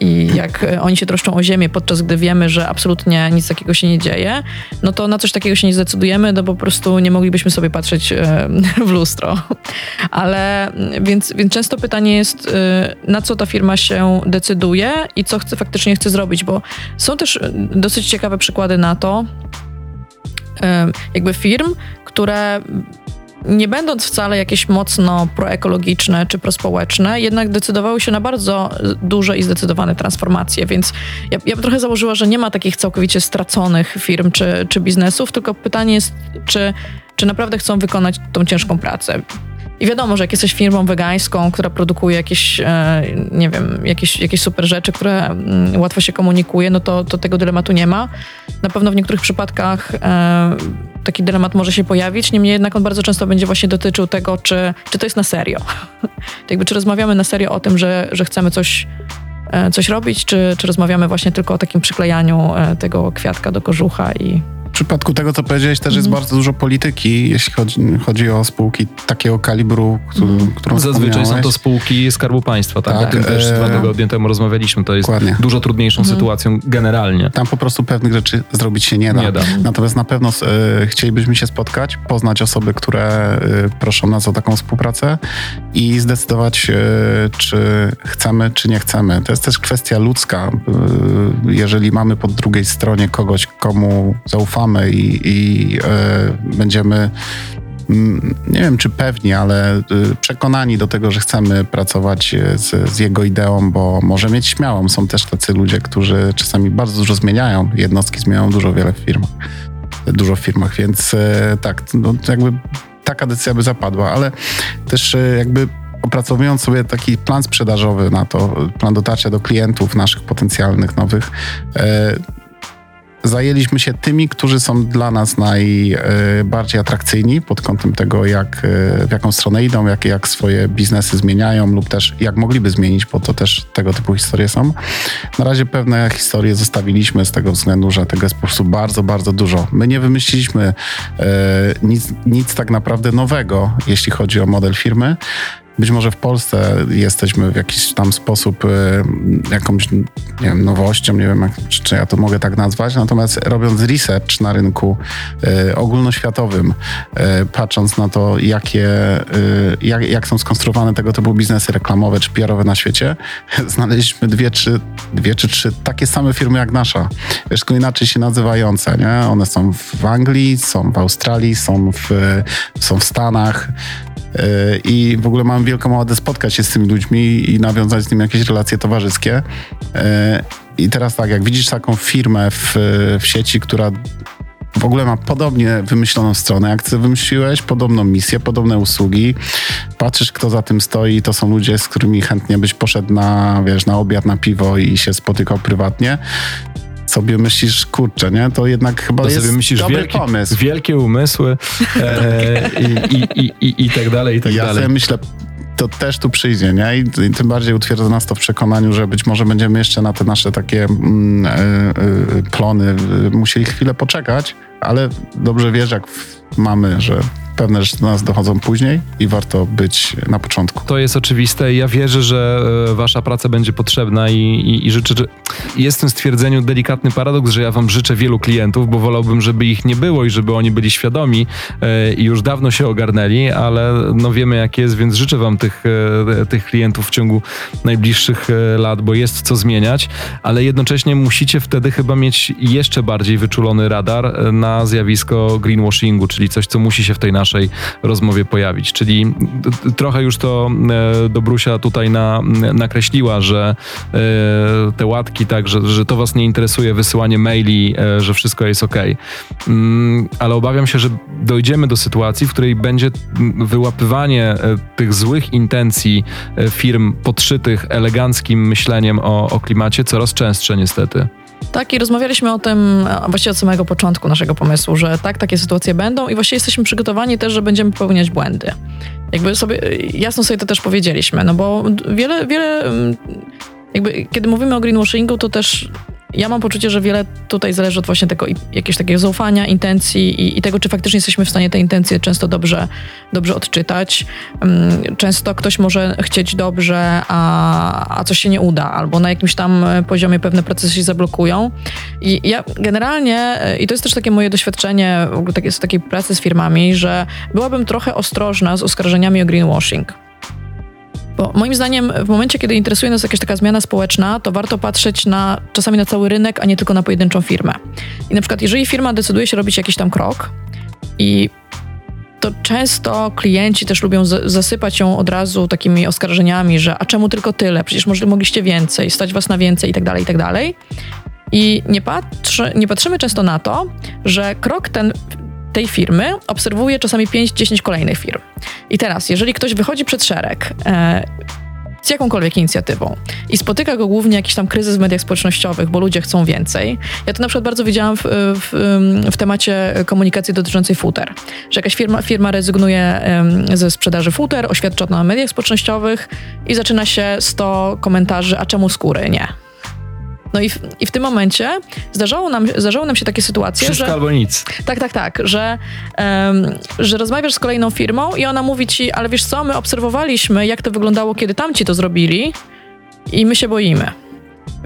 i jak e, oni się troszczą o ziemię, podczas gdy wiemy, że absolutnie nic takiego się nie dzieje, no to na coś takiego się nie zdecydujemy, no po prostu nie moglibyśmy sobie patrzeć e, w lustro. Ale więc, więc często pytanie jest, y, na co ta firma się decyduje i co chce, faktycznie chce zrobić, bo są też y, dosyć ciekawe przykłady na to, jakby firm, które nie będąc wcale jakieś mocno proekologiczne czy prospołeczne, jednak decydowały się na bardzo duże i zdecydowane transformacje, więc ja, ja bym trochę założyła, że nie ma takich całkowicie straconych firm czy, czy biznesów, tylko pytanie jest, czy, czy naprawdę chcą wykonać tą ciężką pracę. I wiadomo, że jak jesteś firmą wegańską, która produkuje jakieś, e, nie wiem, jakieś, jakieś super rzeczy, które mm, łatwo się komunikuje, no to, to tego dylematu nie ma. Na pewno w niektórych przypadkach e, taki dylemat może się pojawić, niemniej jednak on bardzo często będzie właśnie dotyczył tego, czy, czy to jest na serio. Jakby, czy rozmawiamy na serio o tym, że, że chcemy coś, e, coś robić, czy, czy rozmawiamy właśnie tylko o takim przyklejaniu tego kwiatka do kożucha i przypadku tego, co powiedziałeś, też jest Mhm. bardzo dużo polityki, jeśli chodzi, chodzi o spółki takiego kalibru, którą, Mhm. którą Zazwyczaj są to spółki Skarbu Państwa, tak? Tak, o tym też e, dwa tygodnie temu rozmawialiśmy. To jest Dokładnie. dużo trudniejszą Mhm. sytuacją generalnie. Tam po prostu pewnych rzeczy zrobić się nie da. Nie da. Natomiast na pewno e, chcielibyśmy się spotkać, poznać osoby, które e, proszą nas o taką współpracę i zdecydować, e, czy chcemy, czy nie chcemy. To jest też kwestia ludzka. E, jeżeli mamy po drugiej stronie kogoś, komu zaufamy i, i e, będziemy mm, nie wiem czy pewni, ale y, przekonani do tego, że chcemy pracować y, z, z jego ideą, bo może mieć śmiałą. Są też tacy ludzie, którzy czasami bardzo dużo zmieniają. Jednostki zmieniają dużo wiele w firmach. Dużo w firmach, więc tak, no, jakby taka decyzja by zapadła, ale też jakby opracowując sobie taki plan sprzedażowy na to, plan dotarcia do klientów naszych potencjalnych nowych, zajęliśmy się tymi, którzy są dla nas najbardziej atrakcyjni pod kątem tego, jak, e, w jaką stronę idą, jak, jak swoje biznesy zmieniają lub też jak mogliby zmienić, bo to też tego typu historie są. Na razie pewne historie zostawiliśmy z tego względu, że tego jest po prostu bardzo, bardzo dużo. My nie wymyśliliśmy e, nic, nic tak naprawdę nowego, jeśli chodzi o model firmy. Być może w Polsce jesteśmy w jakiś tam sposób y, jakąś, nie wiem, nowością, nie wiem, jak, czy, czy ja to mogę tak nazwać, natomiast robiąc research na rynku y, ogólnoświatowym, y, patrząc na to, jakie, y, jak, jak są skonstruowane tego typu biznesy reklamowe czy PR-owe na świecie, znaleźliśmy dwie, trzy, dwie czy trzy takie same firmy jak nasza. Wiesz, tylko inaczej się nazywające, nie? One są w Anglii, są w Australii, są w, są w Stanach. Yy, I w ogóle mam wielką ochotę spotkać się z tymi ludźmi i nawiązać z nimi jakieś relacje towarzyskie. Yy, I teraz tak, jak widzisz taką firmę w, w sieci, która w ogóle ma podobnie wymyśloną stronę, jak ty wymyśliłeś, podobną misję, podobne usługi. Patrzysz, kto za tym stoi, to są ludzie, z którymi chętnie byś poszedł na, wiesz, na obiad, na piwo i się spotykał prywatnie sobie myślisz, kurczę, nie? To jednak chyba to jest sobie myślisz, dobry wielki, pomysł. Wielkie umysły e, i, i, i, i, tak dalej, i tak ja dalej. sobie myślę, to też tu przyjdzie, nie? I, I, tym bardziej utwierdza nas to w przekonaniu, że być może będziemy jeszcze na te nasze takie mm, y, y, plony y, musieli chwilę poczekać, ale dobrze wiesz, jak mamy, że pewne rzeczy do nas dochodzą później i warto być na początku. To jest oczywiste. Ja wierzę, że e, wasza praca będzie potrzebna i, i, i życzę, że jest w tym stwierdzeniu delikatny paradoks, że ja wam życzę wielu klientów, bo wolałbym, żeby ich nie było i żeby oni byli świadomi e, i już dawno się ogarnęli, ale no wiemy jak jest, więc życzę wam tych, e, tych klientów w ciągu najbliższych lat, bo jest co zmieniać, ale jednocześnie musicie wtedy chyba mieć jeszcze bardziej wyczulony radar na zjawisko greenwashingu, czyli coś, co musi się w tej naszej naszej rozmowie pojawić. Czyli trochę już to e, Dobrusia tutaj na, nakreśliła, że e, te łatki, tak, że, że to was nie interesuje, wysyłanie maili, e, że wszystko jest ok. Mm, ale obawiam się, że dojdziemy do sytuacji, w której będzie wyłapywanie tych złych intencji firm podszytych eleganckim myśleniem o, o klimacie coraz częstsze niestety. Tak, i rozmawialiśmy o tym właściwie od samego początku naszego pomysłu, że tak, takie sytuacje będą i właściwie jesteśmy przygotowani też, że będziemy popełniać błędy. Jakby sobie, jasno sobie to też powiedzieliśmy, no bo wiele, wiele, jakby kiedy mówimy o greenwashingu, to też ja mam poczucie, że wiele tutaj zależy od właśnie tego jakiegoś takiego zaufania, intencji i, i, tego, czy faktycznie jesteśmy w stanie te intencje często dobrze, dobrze odczytać. Mm, często ktoś może chcieć dobrze, a, a coś się nie uda, albo na jakimś tam poziomie pewne procesy się zablokują. I ja generalnie, i to jest też takie moje doświadczenie w ogóle z takiej pracy z firmami, że byłabym trochę ostrożna z oskarżeniami o greenwashing. Bo moim zdaniem w momencie, kiedy interesuje nas jakaś taka zmiana społeczna, to warto patrzeć na czasami na cały rynek, a nie tylko na pojedynczą firmę. I na przykład, jeżeli firma decyduje się robić jakiś tam krok i to często klienci też lubią zasypać ją od razu takimi oskarżeniami, że a czemu tylko tyle? Przecież może mogliście więcej, stać was na więcej i tak dalej, i tak dalej. I nie, patrzy, nie patrzymy często na to, że krok ten tej firmy obserwuje czasami 5-10 kolejnych firm. I teraz, jeżeli ktoś wychodzi przed szereg e, z jakąkolwiek inicjatywą i spotyka go głównie jakiś tam kryzys w mediach społecznościowych, bo ludzie chcą więcej. Ja to na przykład bardzo widziałam w, w, w temacie komunikacji dotyczącej futer, że jakaś firma, firma rezygnuje ze sprzedaży futer, oświadcza na mediach społecznościowych i zaczyna się 100 komentarzy, a czemu skóry nie? No i w, i w tym momencie zdarzało nam, nam się takie sytuacje, Wszystko że... albo nic. Tak, tak, tak, że, um, że rozmawiasz z kolejną firmą i ona mówi ci, ale wiesz co, my obserwowaliśmy, jak to wyglądało, kiedy tamci to zrobili i my się boimy.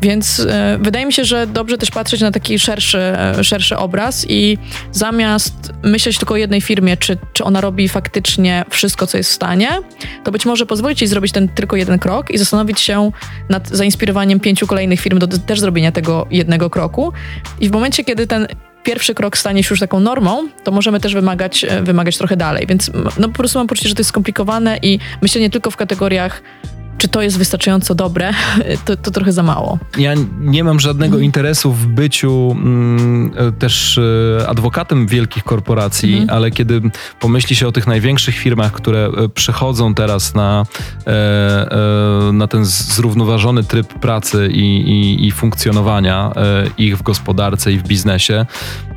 Więc e, wydaje mi się, że dobrze też patrzeć na taki szerszy, e, szerszy obraz i zamiast myśleć tylko o jednej firmie, czy, czy ona robi faktycznie wszystko, co jest w stanie, to być może pozwolić jej zrobić ten tylko jeden krok i zastanowić się nad zainspirowaniem pięciu kolejnych firm do też zrobienia tego jednego kroku. I w momencie, kiedy ten pierwszy krok stanie się już taką normą, to możemy też wymagać, e, wymagać trochę dalej. Więc no, po prostu mam poczucie, że to jest skomplikowane i myślenie tylko w kategoriach czy to jest wystarczająco dobre, to, to trochę za mało. Ja nie mam żadnego mhm. interesu w byciu mm, e, też e, adwokatem wielkich korporacji, mhm. ale kiedy pomyśli się o tych największych firmach, które e, przechodzą teraz na, na ten zrównoważony tryb pracy i, i, i funkcjonowania ich w gospodarce i w biznesie,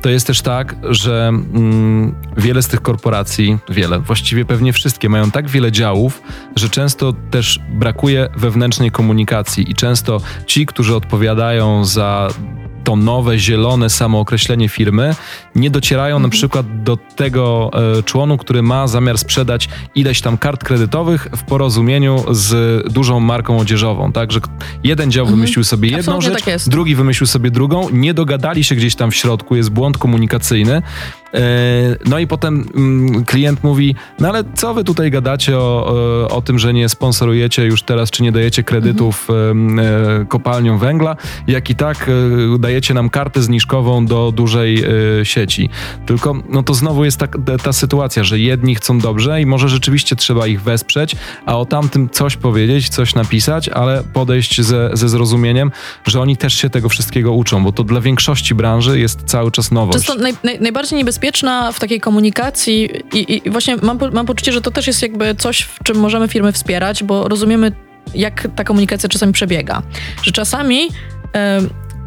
to jest też tak, że mm, wiele z tych korporacji, wiele, właściwie pewnie wszystkie, mają tak wiele działów, że często też brakuje wewnętrznej komunikacji i często ci, którzy odpowiadają za to nowe, zielone samookreślenie firmy nie docierają na przykład do tego e, członu, który ma zamiar sprzedać ileś tam kart kredytowych w porozumieniu z dużą marką odzieżową, tak? Że jeden dział wymyślił sobie jedną Absolutnie rzecz, tak drugi wymyślił sobie drugą, nie dogadali się gdzieś tam w środku, jest błąd komunikacyjny. E, No i potem mm, klient mówi, no ale co wy tutaj gadacie o, o, o tym, że nie sponsorujecie już teraz, czy nie dajecie kredytów em, e, kopalniom węgla, jak i tak e, dajecie nam kartę zniżkową do dużej e, sieci. Tylko no to znowu jest ta, ta sytuacja, że jedni chcą dobrze i może rzeczywiście trzeba ich wesprzeć, a o tamtym coś powiedzieć, coś napisać, ale podejść ze, ze zrozumieniem, że oni też się tego wszystkiego uczą, bo to dla większości branży jest cały czas nowość. Często naj, naj, najbardziej niebezpieczna w takiej komunikacji i, i właśnie mam, mam poczucie, że to też jest jakby coś, w czym możemy firmy wspierać, bo rozumiemy, jak ta komunikacja czasami przebiega. Że czasami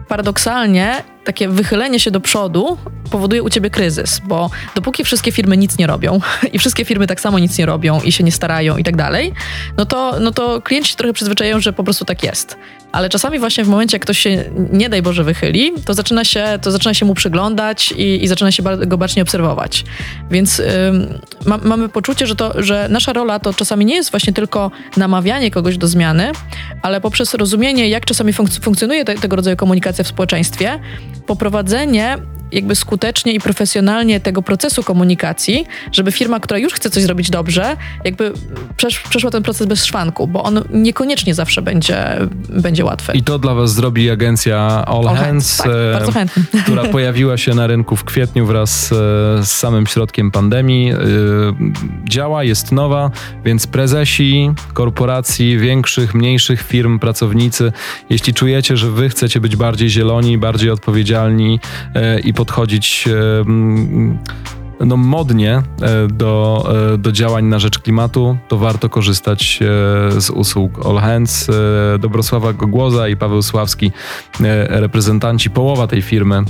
paradoksalnie takie wychylenie się do przodu powoduje u ciebie kryzys, bo dopóki wszystkie firmy nic nie robią i wszystkie firmy tak samo nic nie robią i się nie starają i tak dalej, no to, no to klienci się trochę przyzwyczajają, że po prostu tak jest. Ale czasami właśnie w momencie, jak ktoś się nie daj Boże wychyli, to zaczyna się, to zaczyna się mu przyglądać i, i zaczyna się go bacznie obserwować. Więc ym, ma, mamy poczucie, że, to, że nasza rola to czasami nie jest właśnie tylko namawianie kogoś do zmiany, ale poprzez rozumienie, jak czasami funkc- funkcjonuje te, tego rodzaju komunikacja w społeczeństwie, poprowadzenie jakby skutecznie i profesjonalnie tego procesu komunikacji, żeby firma, która już chce coś zrobić dobrze, jakby przesz, przeszła ten proces bez szwanku, bo on niekoniecznie zawsze będzie, będzie łatwy. I to dla was zrobi agencja All, All Hands, tak, e, która pojawiła się na rynku w kwietniu wraz e, z samym środkiem pandemii. E, Działa, jest nowa, więc prezesi korporacji, większych, mniejszych firm, pracownicy, jeśli czujecie, że wy chcecie być bardziej zieloni, bardziej odpowiedzialni e, i podchodzić e, no, modnie e, do, e, do działań na rzecz klimatu, to warto korzystać e, z usług All Hands. Dobrosława Gogłoza i Paweł Sławski, reprezentanci, połowa tej firmy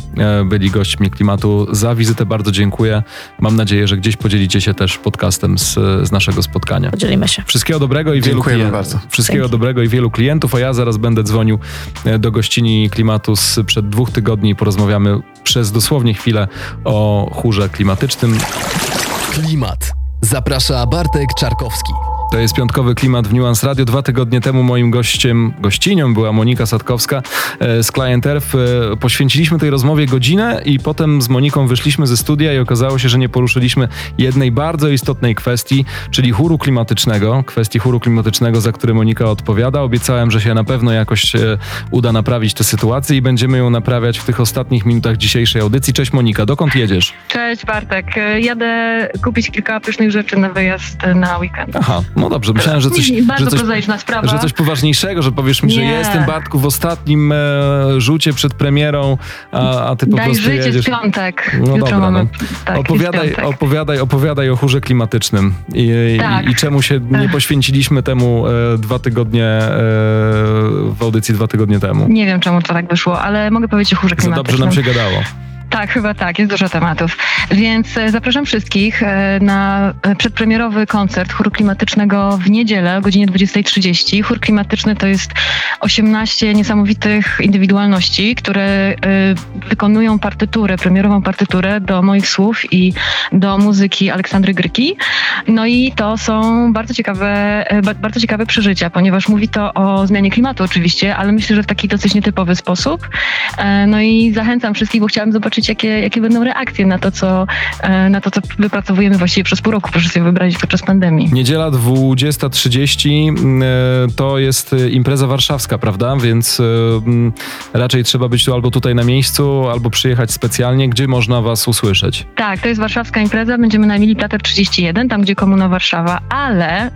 byli gośćmi klimatu. Za wizytę bardzo dziękuję. Mam nadzieję, że gdzieś podzielicie się też podcastem z, z naszego spotkania. Podzielimy się. Wszystkiego dobrego i wielu Dziękujemy bardzo. Wszystkiego Dzięki. dobrego i wielu klientów, a ja zaraz będę dzwonił do gościni klimatu sprzed dwóch tygodni i porozmawiamy przez dosłownie chwilę o chórze klimatycznym. Klimat. Zaprasza Bartek Czarkowski. To jest piątkowy klimat w Nuance Radio. Dwa tygodnie temu moim gościem, gościnią była Monika Sadkowska e, z Client Earth. E, Poświęciliśmy tej rozmowie godzinę i potem z Moniką wyszliśmy ze studia i okazało się, że nie poruszyliśmy jednej bardzo istotnej kwestii, czyli chóru klimatycznego. Kwestii chóru klimatycznego, za który Monika odpowiada. Obiecałem, że się na pewno jakoś e, uda naprawić tę sytuację i będziemy ją naprawiać w tych ostatnich minutach dzisiejszej audycji. Cześć Monika, dokąd jedziesz? Cześć Bartek. Jadę kupić kilka pysznych rzeczy na wyjazd na weekend. Aha, no dobrze, myślałem, że coś... Bardzo że coś prozaiczna sprawa. Że coś poważniejszego, że powiesz mi, że Nie. jestem Bartku w ostatnim e, rzucie przed premierą, a, a ty po Daj prostu życie jedziesz. w piątek. No Jutro dobra, mamy. no. Tak, opowiadaj, opowiadaj, opowiadaj o chórze klimatycznym i, Tak. i, i czemu się nie poświęciliśmy temu e, dwa tygodnie e, w audycji dwa tygodnie temu. Nie wiem, czemu to tak wyszło, ale mogę powiedzieć o chórze Za dobrze klimatycznym. nam się gadało. Tak, chyba tak, jest dużo tematów. Więc e, zapraszam wszystkich e, na e, przedpremierowy koncert chóru klimatycznego w niedzielę o godzinie 20.30. Chór klimatyczny to jest 18 niesamowitych indywidualności, które wykonują partyturę, premierową partyturę do moich słów i do muzyki Aleksandry Gryki. No i to są bardzo ciekawe, ba- bardzo ciekawe przeżycia, ponieważ mówi to o zmianie klimatu oczywiście, ale myślę, że w taki dosyć nietypowy sposób. No i zachęcam wszystkich, bo chciałabym zobaczyć, jakie, jakie będą reakcje na to, co, e, na to, co wypracowujemy właściwie przez pół roku. Proszę sobie wyobrazić podczas pandemii. Niedziela 20.30 mm, e, to jest e, impreza warszawska, prawda? Więc mm, raczej trzeba być tu albo tutaj na miejscu, albo przyjechać specjalnie. Gdzie można was usłyszeć? Tak, to jest warszawska impreza. Będziemy na Emilii Plater 31, tam gdzie Komuna Warszawa, ale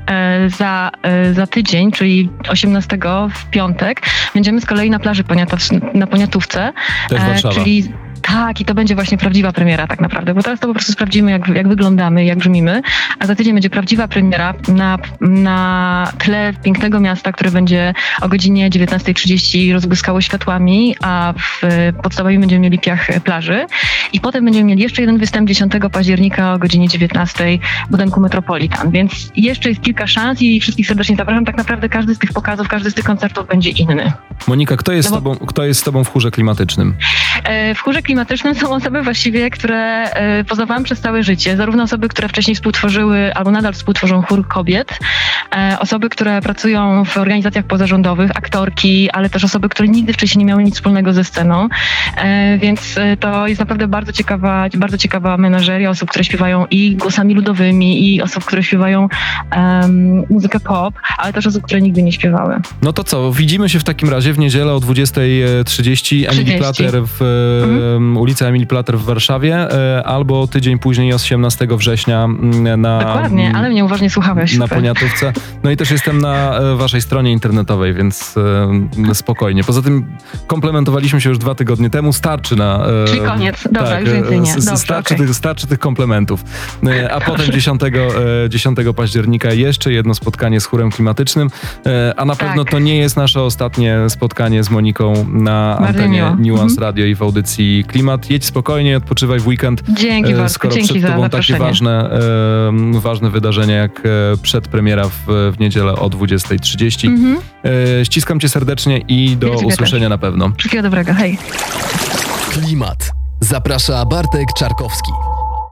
za, za tydzień, czyli 18 w piątek, będziemy z kolei na plaży Poniatow, na Poniatówce. Też Warszawa. Czyli Tak, i to będzie właśnie prawdziwa premiera tak naprawdę, bo teraz to po prostu sprawdzimy, jak, jak wyglądamy, jak brzmimy, a za tydzień będzie prawdziwa premiera na, na tle pięknego miasta, które będzie o godzinie 19.30 rozbłyskało światłami, a w podstawowi będziemy mieli piach plaży. I potem będziemy mieli jeszcze jeden występ 10 października o godzinie 19 w budynku Metropolitan, więc jeszcze jest kilka szans i wszystkich serdecznie zapraszam. Tak naprawdę każdy z tych pokazów, każdy z tych koncertów będzie inny. Monika, kto jest, No z bo- tobą, kto jest z tobą w chórze klimatycznym? E, W chórze klimatycznym są osoby właściwie, które e, poznawałam przez całe życie. Zarówno osoby, które wcześniej współtworzyły albo nadal współtworzą chór kobiet, osoby, które pracują w organizacjach pozarządowych, aktorki, ale też osoby, które nigdy wcześniej nie miały nic wspólnego ze sceną. E, Więc e, to jest naprawdę bardzo ciekawa, bardzo ciekawa menażeria osób, które śpiewają i głosami ludowymi, i osób, które śpiewają em, muzykę pop, ale też osób, które nigdy nie śpiewały. No to co, widzimy się w takim razie w niedzielę o 20.30 Emily 30. Plater w Mhm. e, ulica Emily Plater w Warszawie e, albo tydzień później 18 września mm, na Dokładnie, ale mnie uważnie słuchałeś. na. Poniatówce. No i też jestem na e, waszej stronie internetowej, więc e, spokojnie. Poza tym komplementowaliśmy się już dwa tygodnie temu, starczy na... e, Czyli koniec. Dobra, tak, już więcej nie. Dobrze, starczy, okej. tych, starczy tych komplementów. A potem 10, e, 10 października jeszcze jedno spotkanie z chórem klimatycznym. A na Tak. pewno to nie jest nasze ostatnie spotkanie z Moniką na Bardzo antenie miło. Nuance Mhm. Radio i w audycji Klimat. Jedź spokojnie, odpoczywaj w weekend. Dzięki bardzo, skoro dzięki przed za tobą takie ważne, ważne wydarzenia jak przedpremiera w, w niedzielę o 20.30. Mhm. E, ściskam cię serdecznie i do usłyszenia na pewno. Wszystkiego dobrego, hej. Klimat. Zaprasza Bartek Czarkowski.